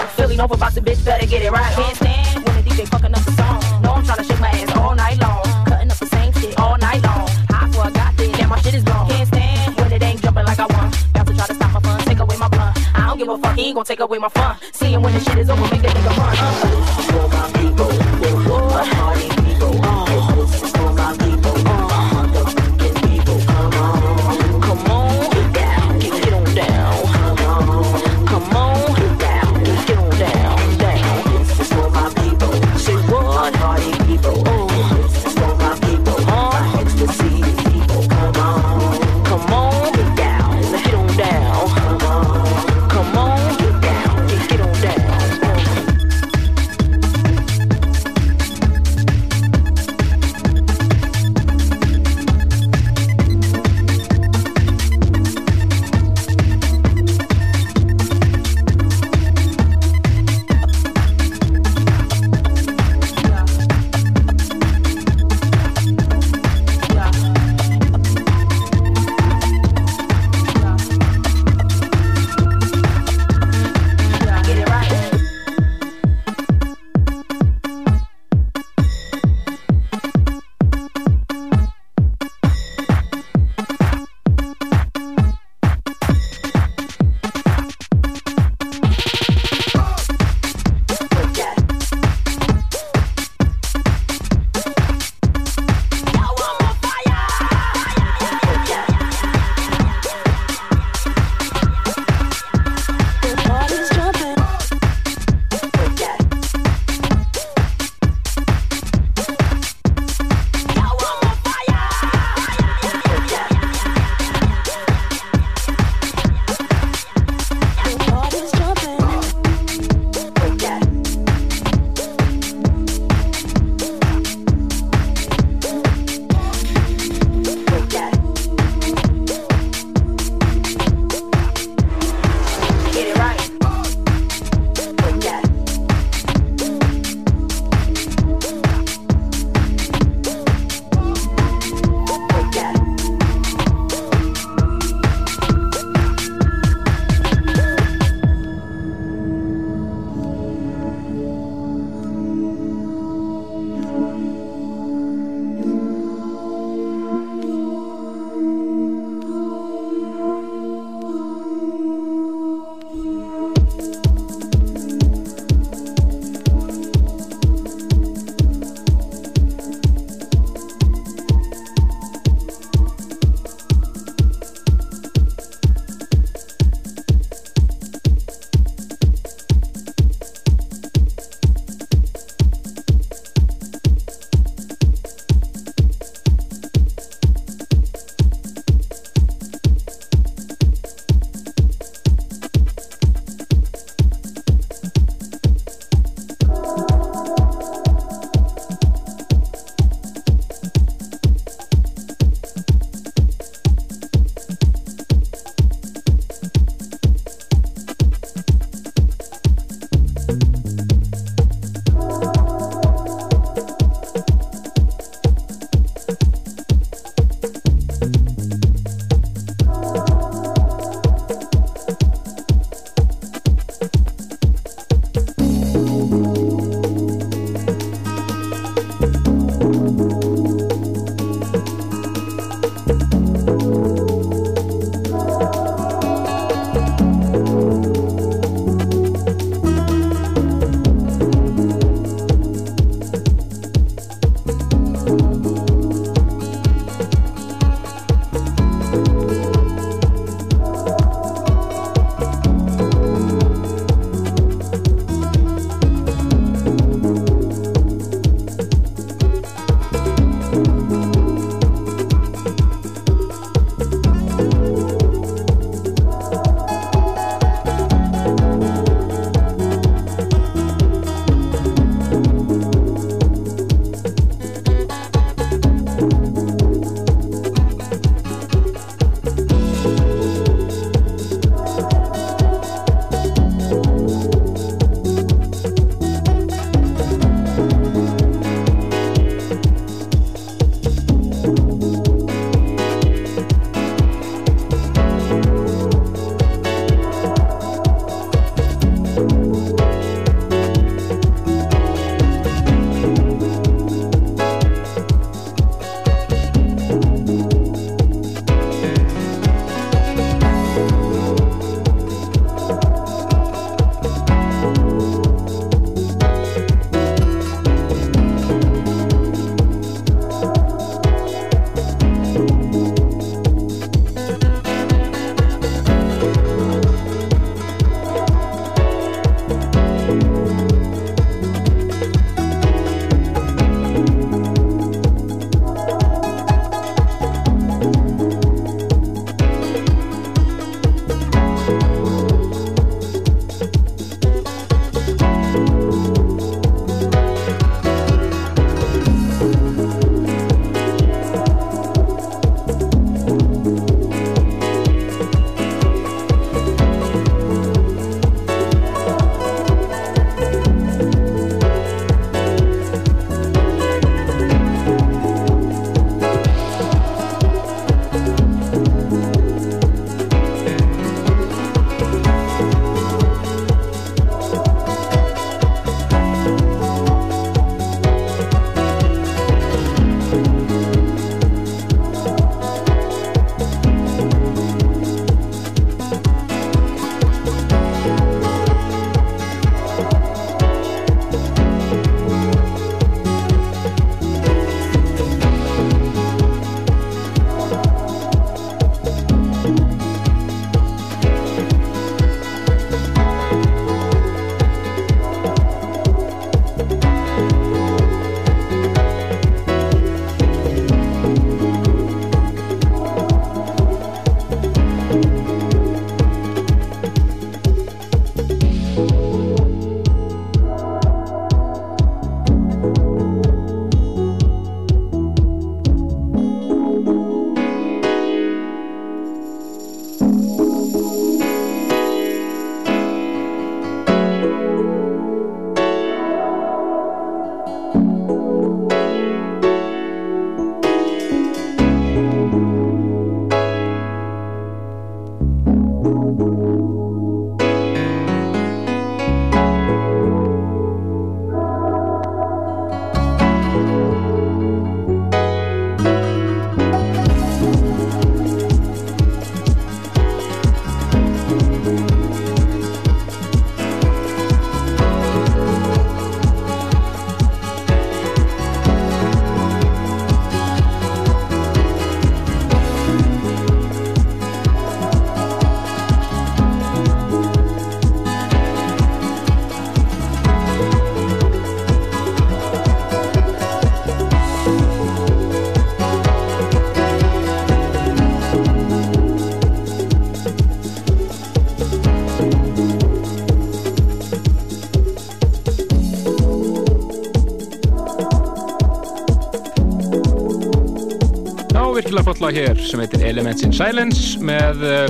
Lag hér sem heitir Elements in Silence með uh,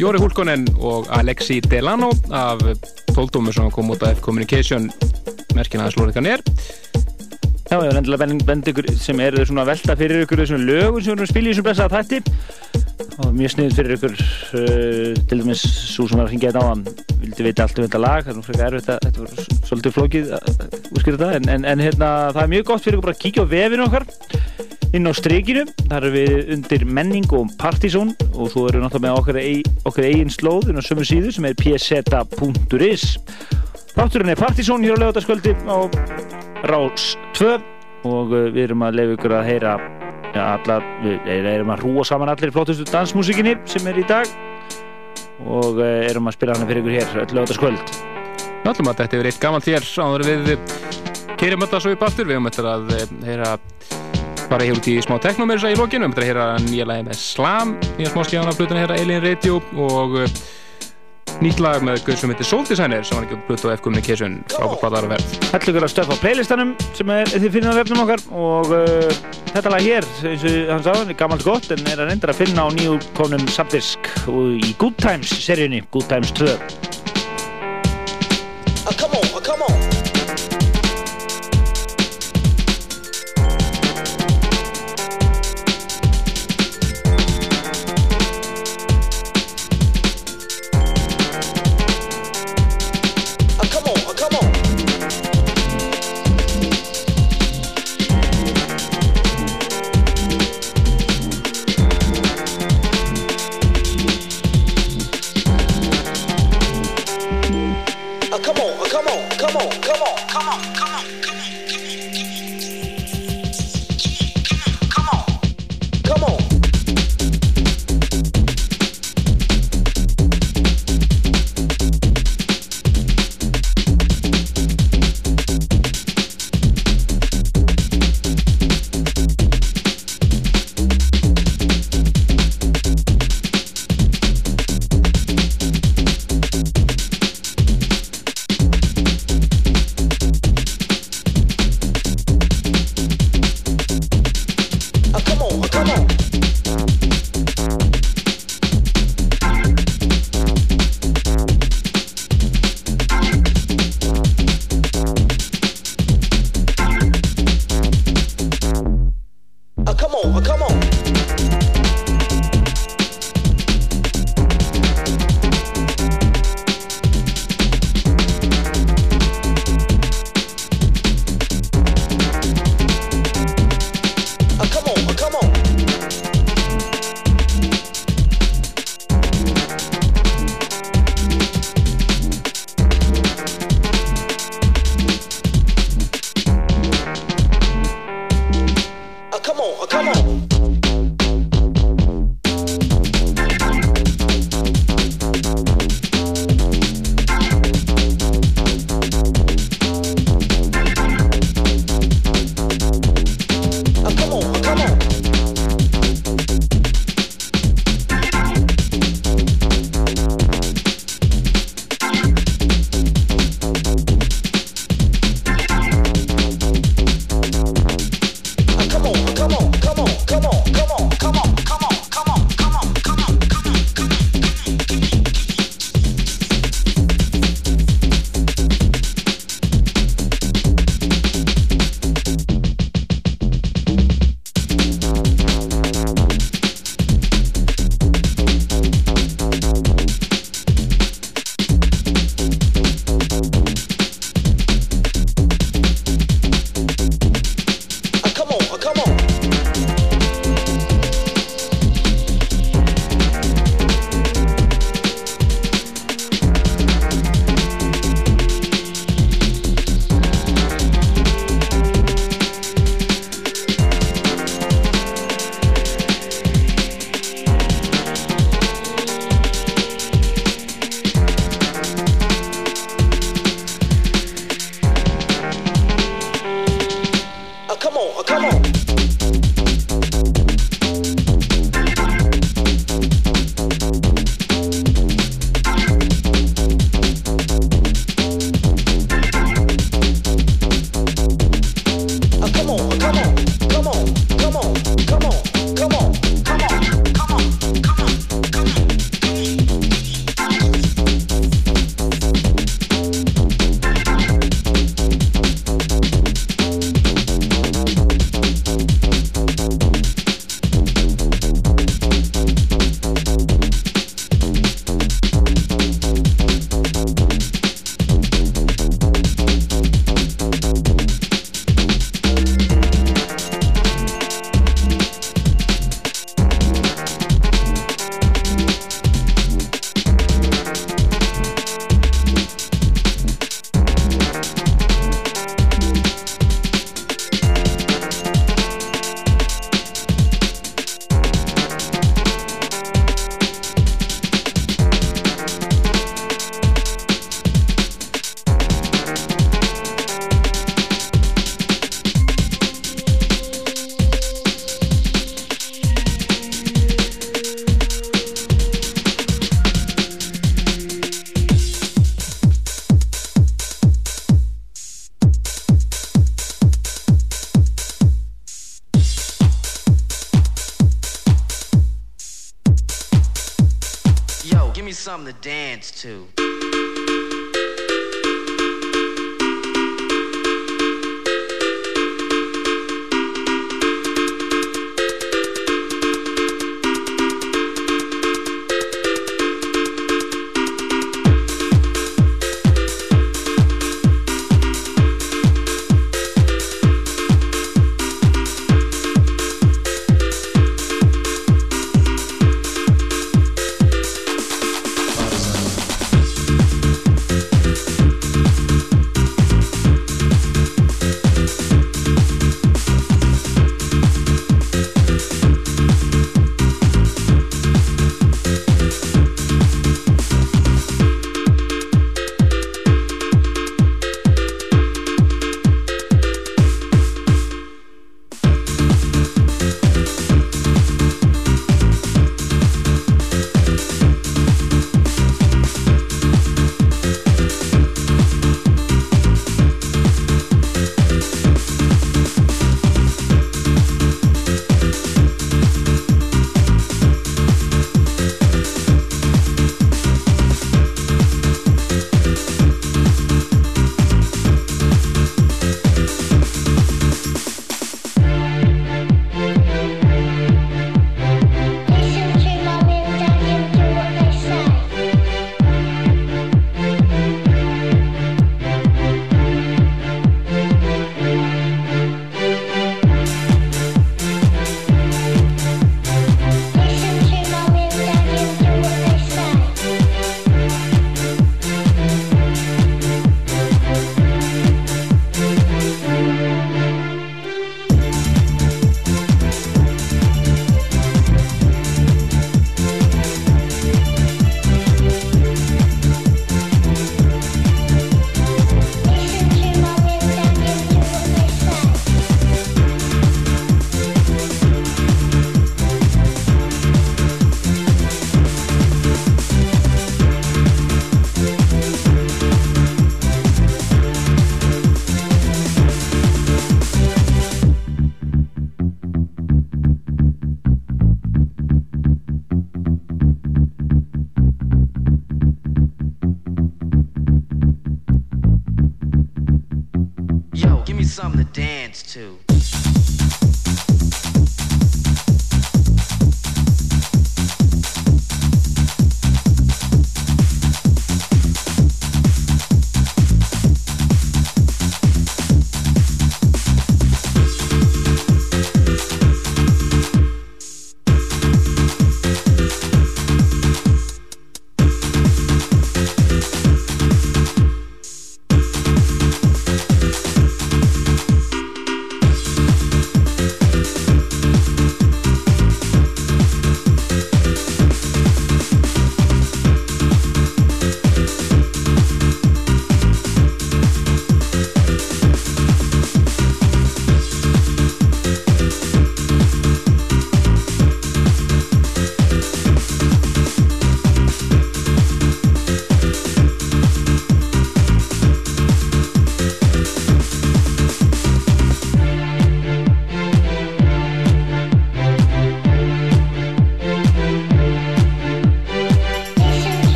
Jóri Hulkonen og Alexi Delano af tóldómu sem kom út af F-Communication merkina að slóriðkan er Já, ég var endilega bend, ykkur sem eru svona velta fyrir ykkur þessum lögum sem að spila í þessum blessaða þætti. Og mjög sniðið fyrir ykkur uh, til dæmis svo sem var að hringja þetta á hann vildi vita allt um þetta lag það er nú frekar erfitt að þetta var svolítið flókið að úrskýra þetta en, en, en hérna, það er mjög gott fyrir ykkur bara að kíkja á vefinu okkar inn á strikinu, þar erum við undir menning og partysón og svo erum við náttúrulega með okkar, eig, okkar eigin slóð inn á sömu síðu sem er pseta.is Þátturinn er partysón hér á lögataskvöldi á Rás 2 og uh, við erum að leiða ykkur að heyra ja, alla, við erum að hrúa saman allir flottustu dansmusikinni sem er í dag og uh, erum að spila hana fyrir ykkur hér öll lögataskvöld að þetta er eitt gammalt hér áður við keirum þetta svo upp aftur við höfum þetta að eh, heyra fara hér út í smá teknomersa í lokinu, við þetta að heyra nýja lagi með Slam, nýja smá skjána flutuna heyra Alien Radio og uh, nýtt lag með guð sem heitir Soul Designer sem var ekki út á F-Communication frábært hvað það er að verð Hættu ykkur að stöfa playlistanum sem er, þið finnir á vefnum okkar og uh, þetta lag hér, eins og hann sagði, er gammalt gott en er að reynda að finna á nýju konum subdisk í Good Times seríunni, Good Times 2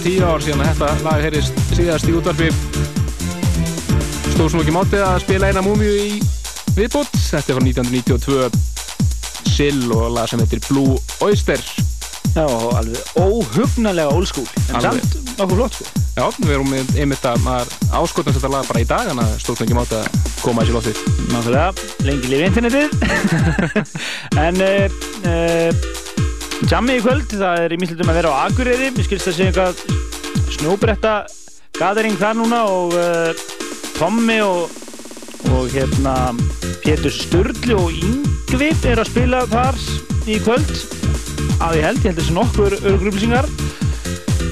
öruglega tíu ár síðan að þetta lag heyrist síðast í útvarfi Stóð svo ekki mátið að spila eina múmiu í viðbót. Þetta er frá 1992 Sill og lag sem heitir Blue Oyster. Já, alveg óhugnalega old school En Alveg. samt nokkuð flott sko. Já, við erum einmitt að maður áskotnast þetta lag bara í dag en það stóð svo ekki mátið að koma þessi loftið. Nákvæmlega, lengi lifi internetið. [LAUGHS] En uh, uh, Jammi í kvöld, það er í mislutum að vera á Akureyri. Mér skilst að sé eitthvað snjóbretta gathering þar núna og uh, Tommi og, og hérna Pétur Sturli og Yngvi er að spila þar í kvöld. Að ég held, ég held þessi nokkur örgrupplýsingar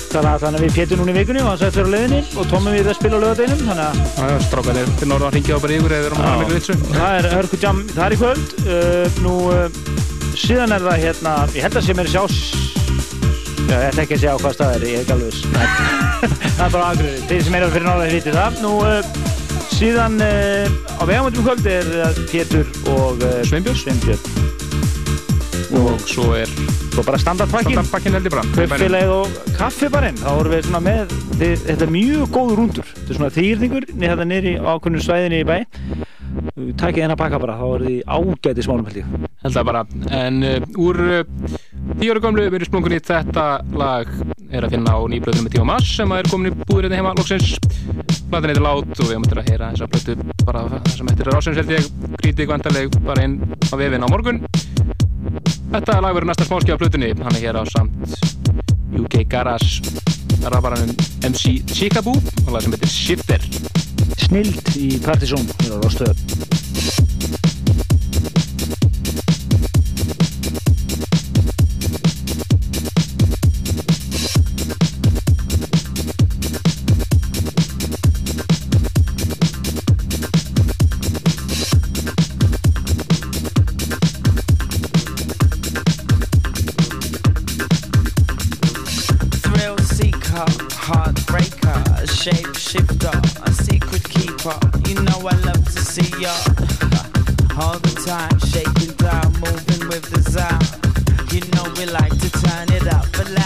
tala þannig við Pétur núna í vikunni og hann sætt fyrir á leiðinni og Tommi við að spila á lögadeinum þannig að Já, já, strákanir til norðan ringið á bara yfir eða við erum að hafa miklu vitsu. það er hörku jam það er í kvöld. Uh, nú uh, síðan er það hérna ég held að sé mér sjás já, ég ætla ekki að segja á hvað stað er ég er ekki alveg [LAUGHS] það er bara agrið þeir sem eru fyrir norðan hlítið það. Nú uh, síðan uh, á vegamöndum kvöld er það Pétur og uh, Sveinbjörn. Og svo er svo bara standardpakkin. Kaupfélagið og kaffibarinn. Þá vorum við svona með þetta er mjög góð rúndur þetta er svona þýrningur niður í ákveðnu svæðinni í bæ takkið hennar pakka bara þá er þið ágæti smálum held ég. Held það bara. En uh, úr uh, tíu ára gamlu verið splungunni þetta lag er að finna á nýblöðum með Tíma Mass sem er komin í búður hérna heima loksins. Platin heitir Lát og við höfum eftir að heyra þessa blötu bara það sem eftir er ásins held ég. Kritik vantarleg bara inn á vefin á morgun. Þetta lag verður næsta smáski á plötunni. Hann er hér á samt UK Garage rabaranum MC Chicaboo og lag sem heitir Shifter snild í Partizón hér á Rostöð see ya all the time, shaking down, moving with desire. You know we like to turn it up loud.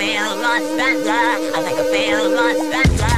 Feel much better. I think I feel much better.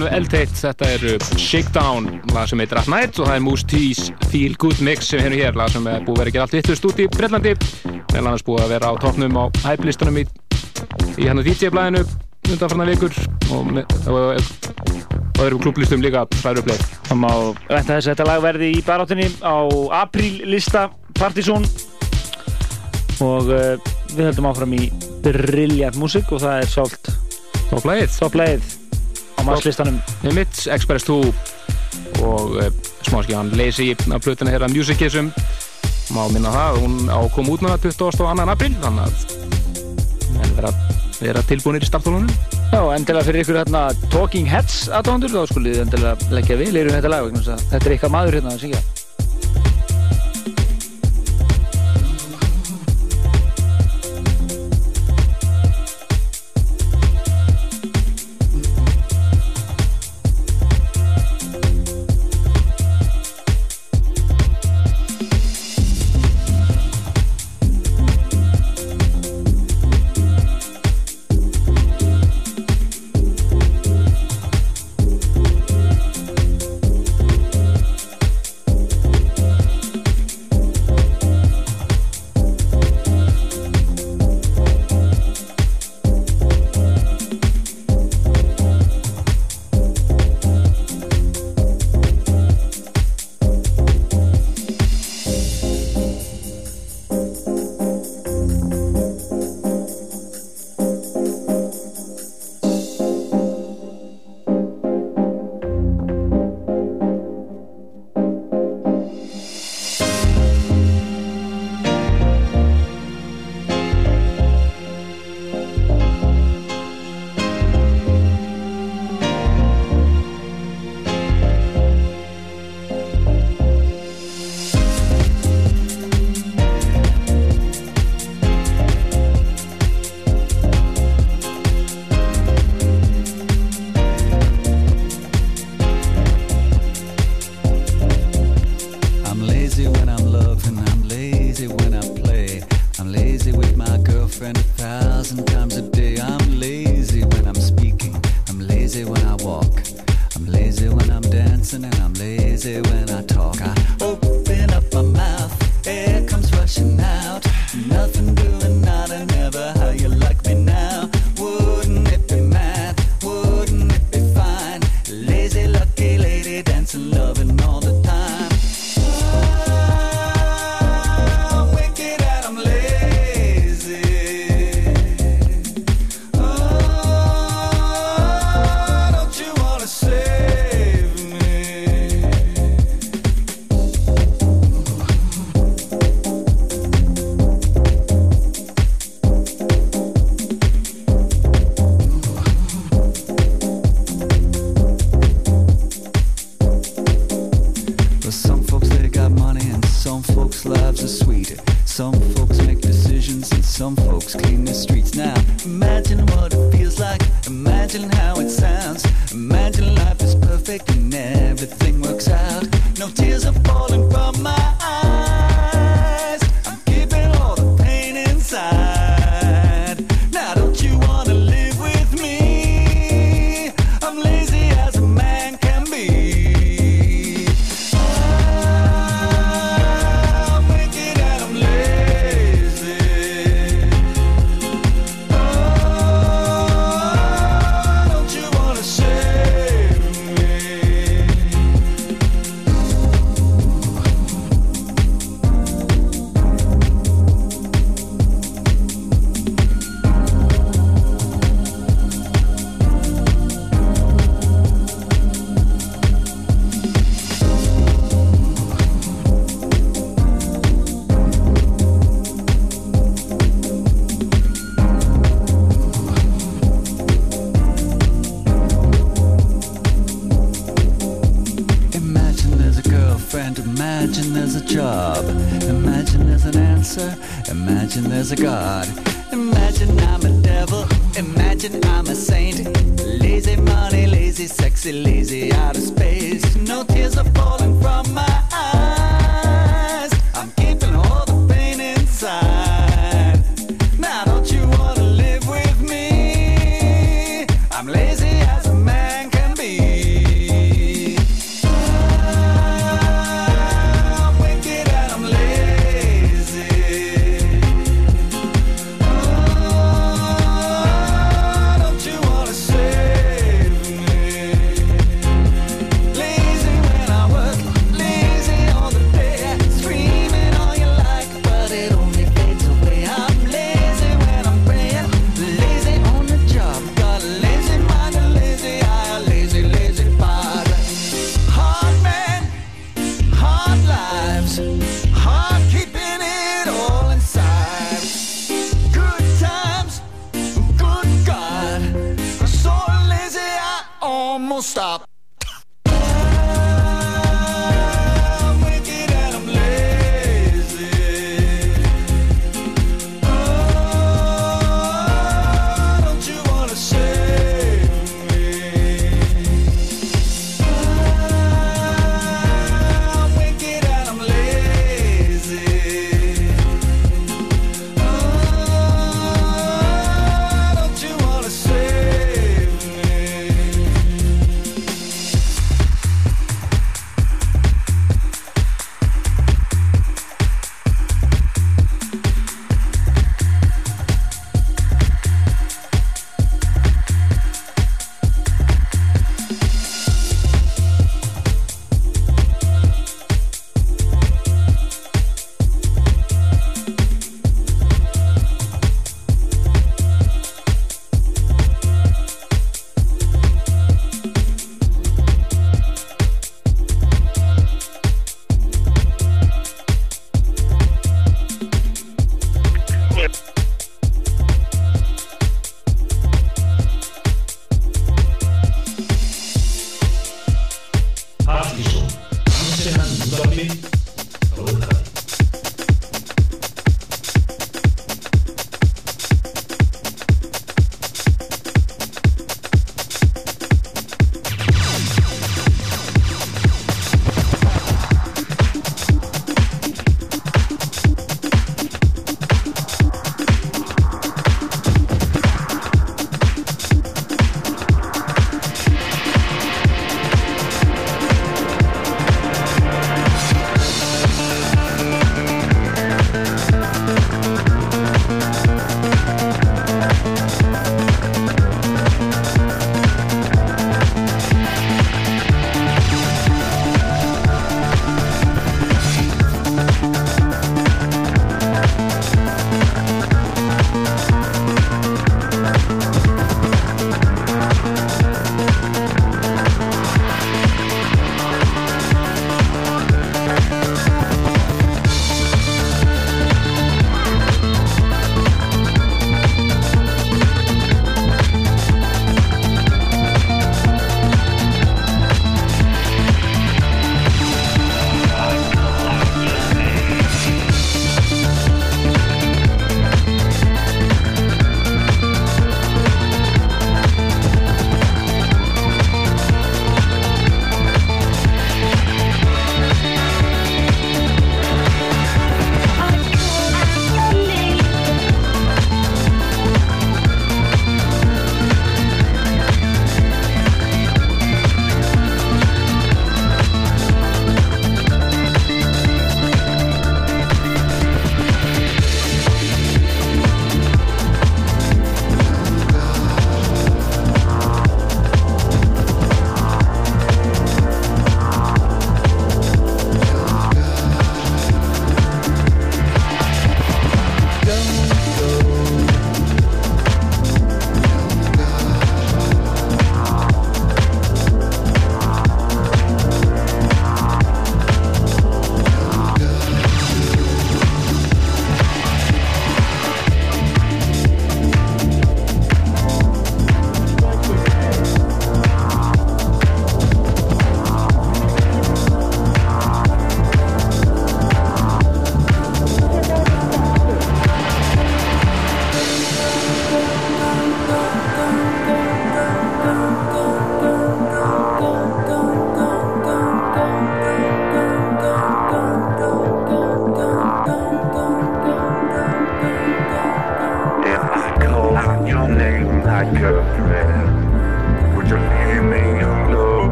Alveg eldteitt, þetta er uh, Shakedown, lag sem heitir At Night og það er Moose T's Feel Good Mix sem hefum hér, lag sem er búið að vera ekki allt vittust út í Breitlandi, meðal annars búið að vera á toppnum á hæplistunum í, í hann DJ-blæðinu undanfarnar vikur og, og, og öðrum klublistum líka hræður uppleið. Það má vænta þess að þetta lag verði í baráttunni á apríllista Partizón og uh, við höldum áfram í brilljant músík og það er sált Topplægið Topplægið á masslistanum Emits, Express 2 og uh, smáskjáðan Lazy af plötuna þeirra Musicism má minna það, hún á að koma út það 22. apríl þannig að vera, vera tilbúinir í startólunum Já, endilega fyrir ykkur hérna Talking Heads aðdóndur, þá skulið þið endilega leggja við. Lirum þetta lag að þetta er eitthvað maður hérna að syngja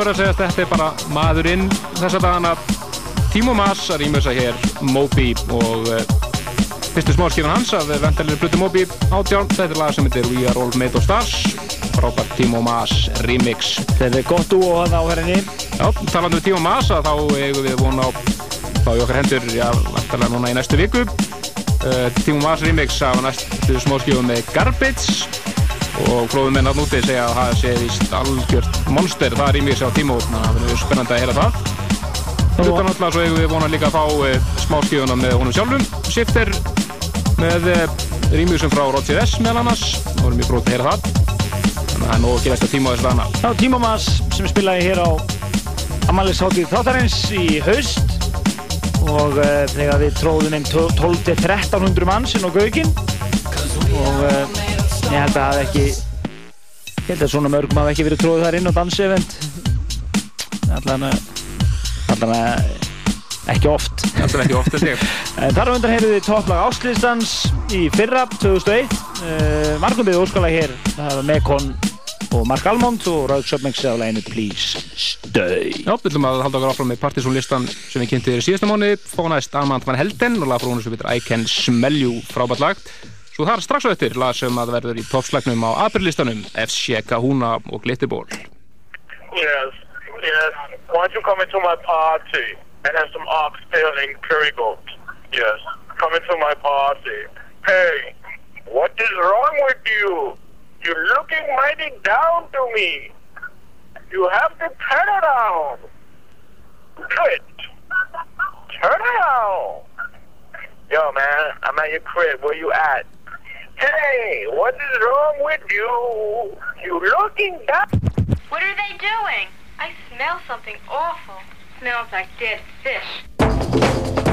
verið að segja að þetta er bara maðurinn þessa dagana. Timo Maas að rýmur þess að hér Moby og uh, fyrstu smáskifan hans af vendalir Plutu Moby átján. Þetta er lag sem heitir We Are All Made of Stars. Frábært Timo Maas remix. Þetta er gott úr og það á herrinni Já, talandu um Timo Maas að þá eigum við von á þá í okkar hendur, já, vantarlega núna í næstu viku. Uh, Timo Maas remix af næstu smáskifum með Garbage og fróðum menn að núti segja að það sé víst algjört monster það remix á Timo, þannig að það verður spennandi að heyra það. Hlutan alltaf svo eigum við vona líka að fá uh, smáskifuna með honum sjálfum. Shifter með uh, remixum frá Roger S meðal annars. Og vorum við brótið að heyra það. Þannig að það er nóg að gerast að Timo þess dana Já, Timo Maas sem spilaði hér á Amalisáttið þáttarins í haust. Og uh, þegar við tróðum inn 12-1300 manns inn á Gaugin og uh, ég held að það ekki ég held að svona mörgum hafi ekki verið tróðið þar inn á dansevent. Allan allan ekki oft. Allan ekki oft en [LAUGHS] en þar á undan heyrðu við topplag áslýstans í fyrra 2001 uh, margum við óskalag hér. Það var Mekon og Mark Almond og Raug Söpmengsi af læginu Please Stay. Já, við ætlum að halda okkur áfram með partysónlistan sem við kynntum þér í síðasta mánu fónaðist Armand van Helden og lag frá hún sem heitir I Can Smell You. Frábært lag er strax eftir lag sem að verður í toppslagnum á og Glitterból Yes, yes. Why don't you come into my party and have some oxtail and curry goat? Yes, come into my party. Hey, what is wrong with you? You're looking mighty down to me. You have to turn around. Quit. Turn around. Yo, man, I'm at your crib. Where you at? Hey, what is wrong with you? You looking down. What are they doing? I smell something awful. Smells like dead fish.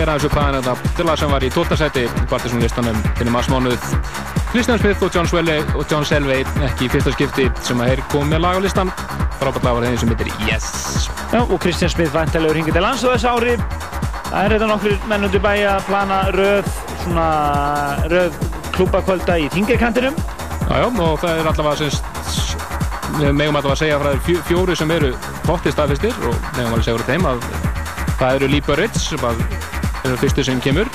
Að kera þessu hvaðan þetta til að sem var í tóttasæti í Partisan-listanum til í marsmánuð. Christian Smith og John, Swelley, og John Selvey ekki í fyrsta skipti sem að þeir komið með lag á listan. Frábært lag var þeim sem heitir Yes. Já, og Christian Smith væntilegur hingið til lands og þess ári. Það er þetta nokkur mennundu bæ að plana röð svona röð klúbakvölda í þingekantinum Já, já, og það er allavega semst megum allavega að segja frá þeir fjó, fjóri sem eru pottið staðfistir og megum alveg að segja frá þeim að það eru Lee Burridge sem að eru fyrstu sem kemur.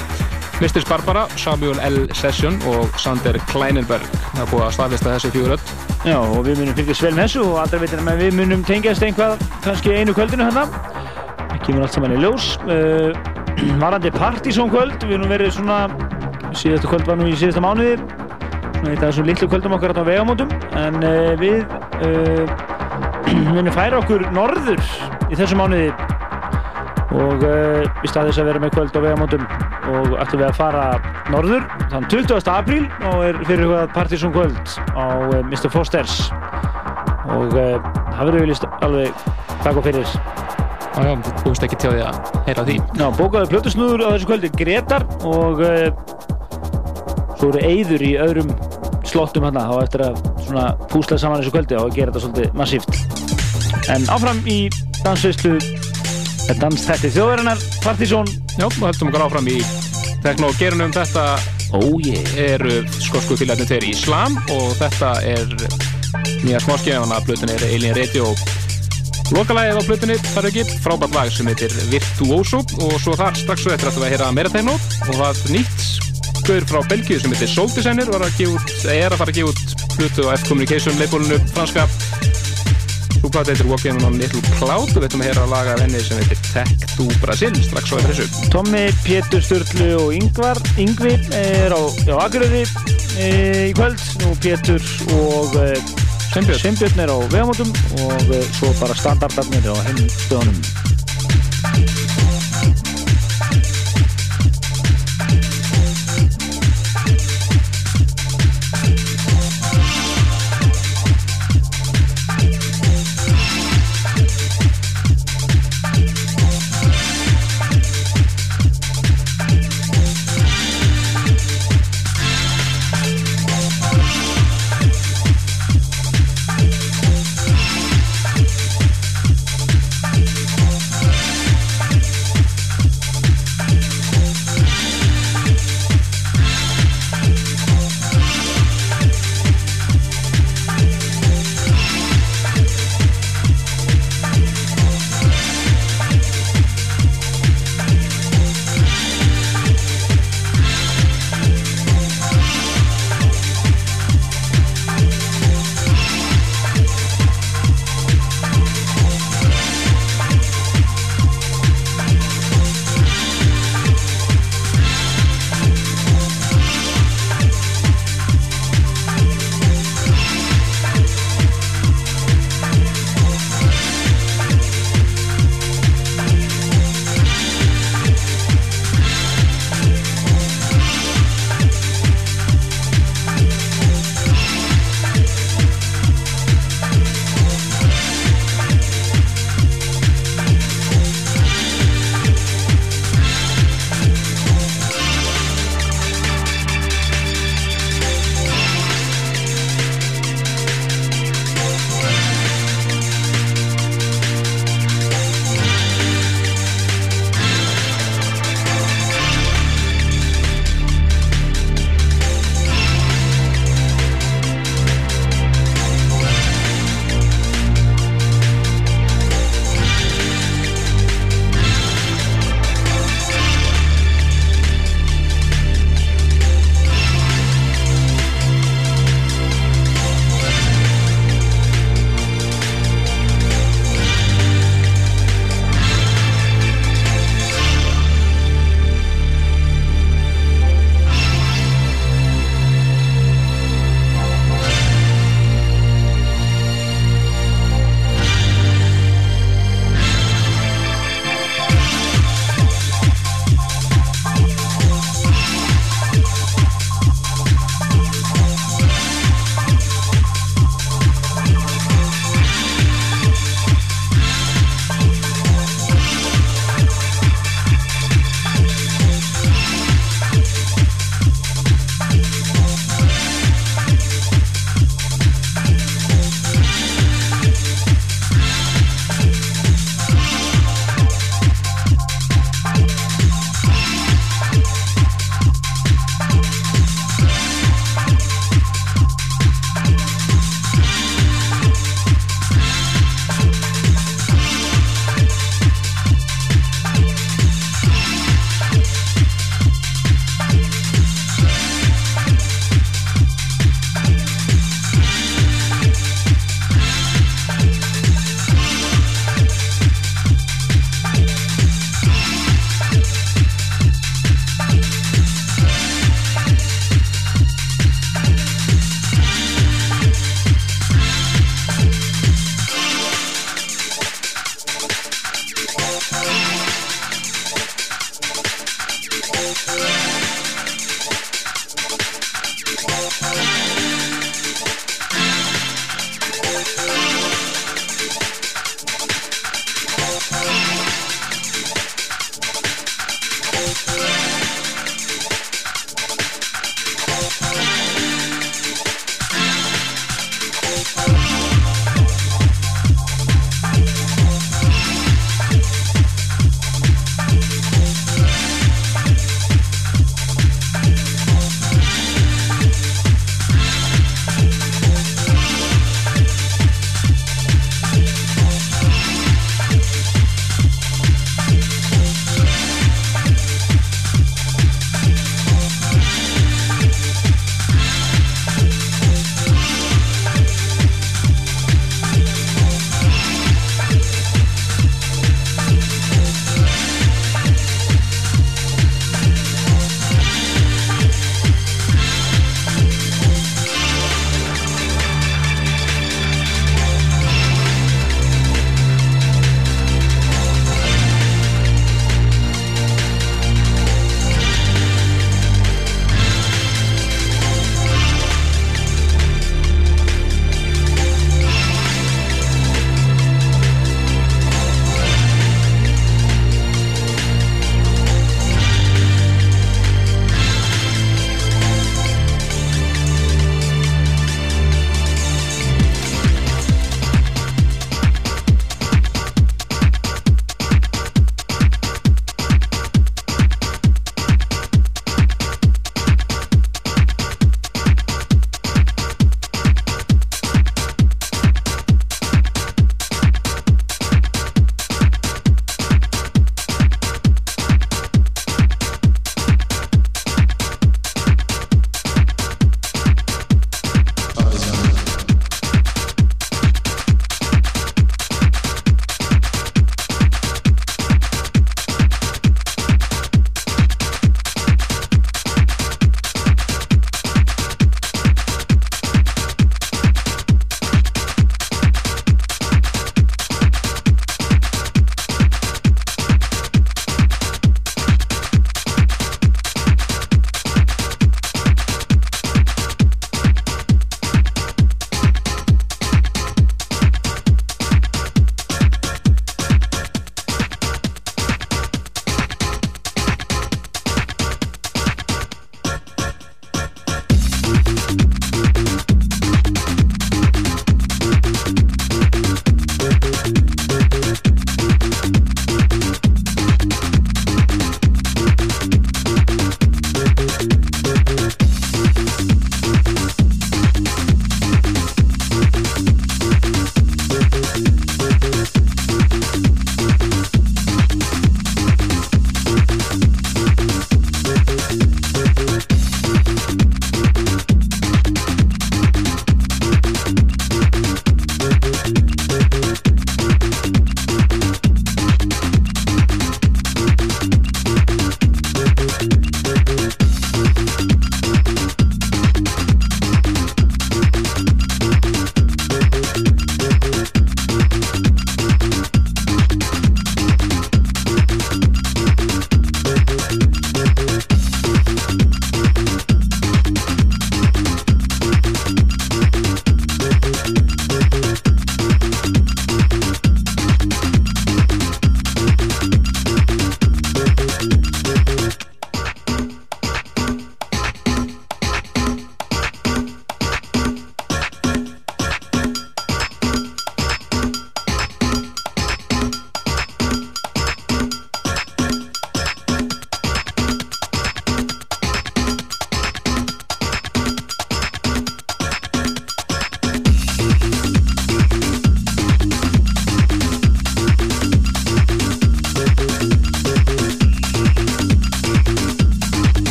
Misters Barbara, Samuel L. Session og Sander Kleinenberg. Það er búið að staðlista þessi fjögur öll. Já, og við munum fylgjast vel með þessu og aldrei veitir að við munum tengjast einhvað kannski einu kvöldinu hérna. Það kemur allt saman í ljós. Uh, [CLEARS THROAT] varandi Partizón kvöld við erum verið svona síðastu kvöld var nú í síðasta mánuði svona eitt af þessum litlu kvöldum okkar hérna á vegamótum en uh, við uh, [CLEARS THROAT] munum færa okkur norður í þessu mánuði og uh, í stað þess að vera með kvöld á vegamótum. Og ætlum við að fara norður. Þann 20. apríl og er fyrir hvað Partizón kvöld á uh, Mr. Fosters. Og uh, það verður við líst alveg takk og fyrir? Já, já, þú búist ekki til því að heyra því. Já, bókaðu plötusnúður á þessu kvöldi Gretar. Og uh, svo eru eyður í öðrum slottum hérna. Á eftir að svona púsla saman þessu kvöldi og gera þetta svolítið massíft. En áfram í dansveislu danstætti þjóðarinnar Partizón. Já, og heldum okkar áfram í tekno og gerunum þetta oh, yeah. eru skosku fylgjarnir þeir í Islam og þetta er nýja smáskjöfana blutin er Alien Radio. Lokalægið á blutinni þar ekki frábært lag sem heitir Virtuoso og svo þar strax svo eftir að það heyra meira tegno og það er nýtt gaur frá Belgíu sem heitir Soul Designer var að gefa út, er að fara að gefa út blutu á F-Communication leifbólunu franska Hvað þetta heitir Walking on a Little Cloud og við ætlum að heyra að laga af henni sem heitir Tech do Brasil strax svo eftir þessu. Tommi, Pétur, Sturlu og Yngvar Yngvi er á, á Akureyri e, í kvöld. Og Pétur og e, Sveinbjörn. Er á vegamótum og e, svo bara standardarnir á heimstöðunum Já,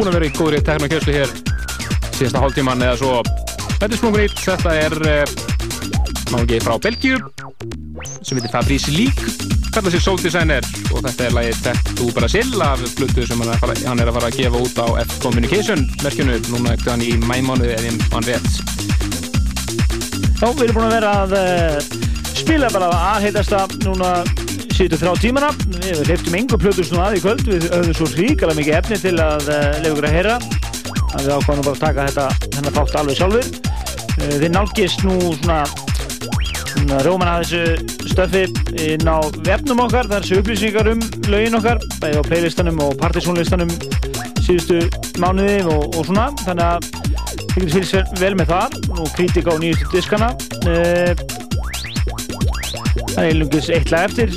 Búin að vera í góðri teknokjöslu hér síðasta hálftíman eða svo. Þetta er Smoke Nýtt, þetta er náttúrulega frá Belgíu sem heitir Fabrice League kallar sér Soul Designer og þetta er lagið Tattoo Brasil af flutu sem hann er, að fara, hann er að fara að gefa út á F-Communication merkjunu núna ekkert hann í mæmánuði ef ég mann rétt. Já, við erum búin að vera að uh, spila bara aðheitasta núna síðustu þrjá tímana. Við hleyptum engur plötur svona að í kvöld, við höfum svo ríkala mikið efni til að uh, lefa ykkur að heyra. Að við ákvæmum bara að taka þetta hennar þátt alveg sjálfur. Uh, þið nálgist nú svona, svona róman að þessu stöfi inn á vefnum okkar, það er þessu upplýsingar um lögin okkar, bæði á playlistanum og partysónlistanum síðustu mánuði og, og svona, þannig að þið getur fylgst vel með það og kritika á nýjustu diskana uh, það er einlungis eitt lag eftir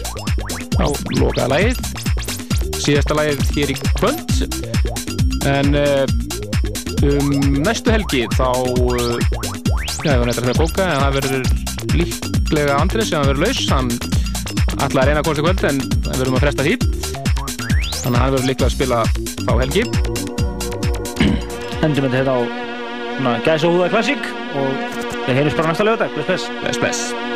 á lokaða lagið síðasta lagið hér í kvöld. En uh, um næstu helgi þá uh, já, ég var neitt að bóka en það verður líklega Andrés sem að verður laus. Hann ætlaði að reyna að komast í kvöld en við verðum að fresta því. Þannig að hann verður líklega að spila á helgi. Endum við þetta á gæsa húða klassík og við heyrjum bara næsta lögadag. Bless, bless.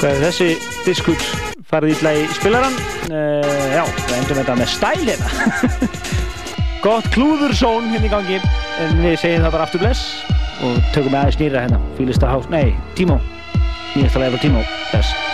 Einhvað þessi diskur farið ítla í spilaran uh, Já, við endum þetta með stæl hérna. [LAUGHS] Gott klúðursón hérna í gangi. En við segjum það bara aftur bless og tökum aðeins nýra hérna. Fýlista Hás, nei, Tímó Nýjasta lega frá Tímó, bless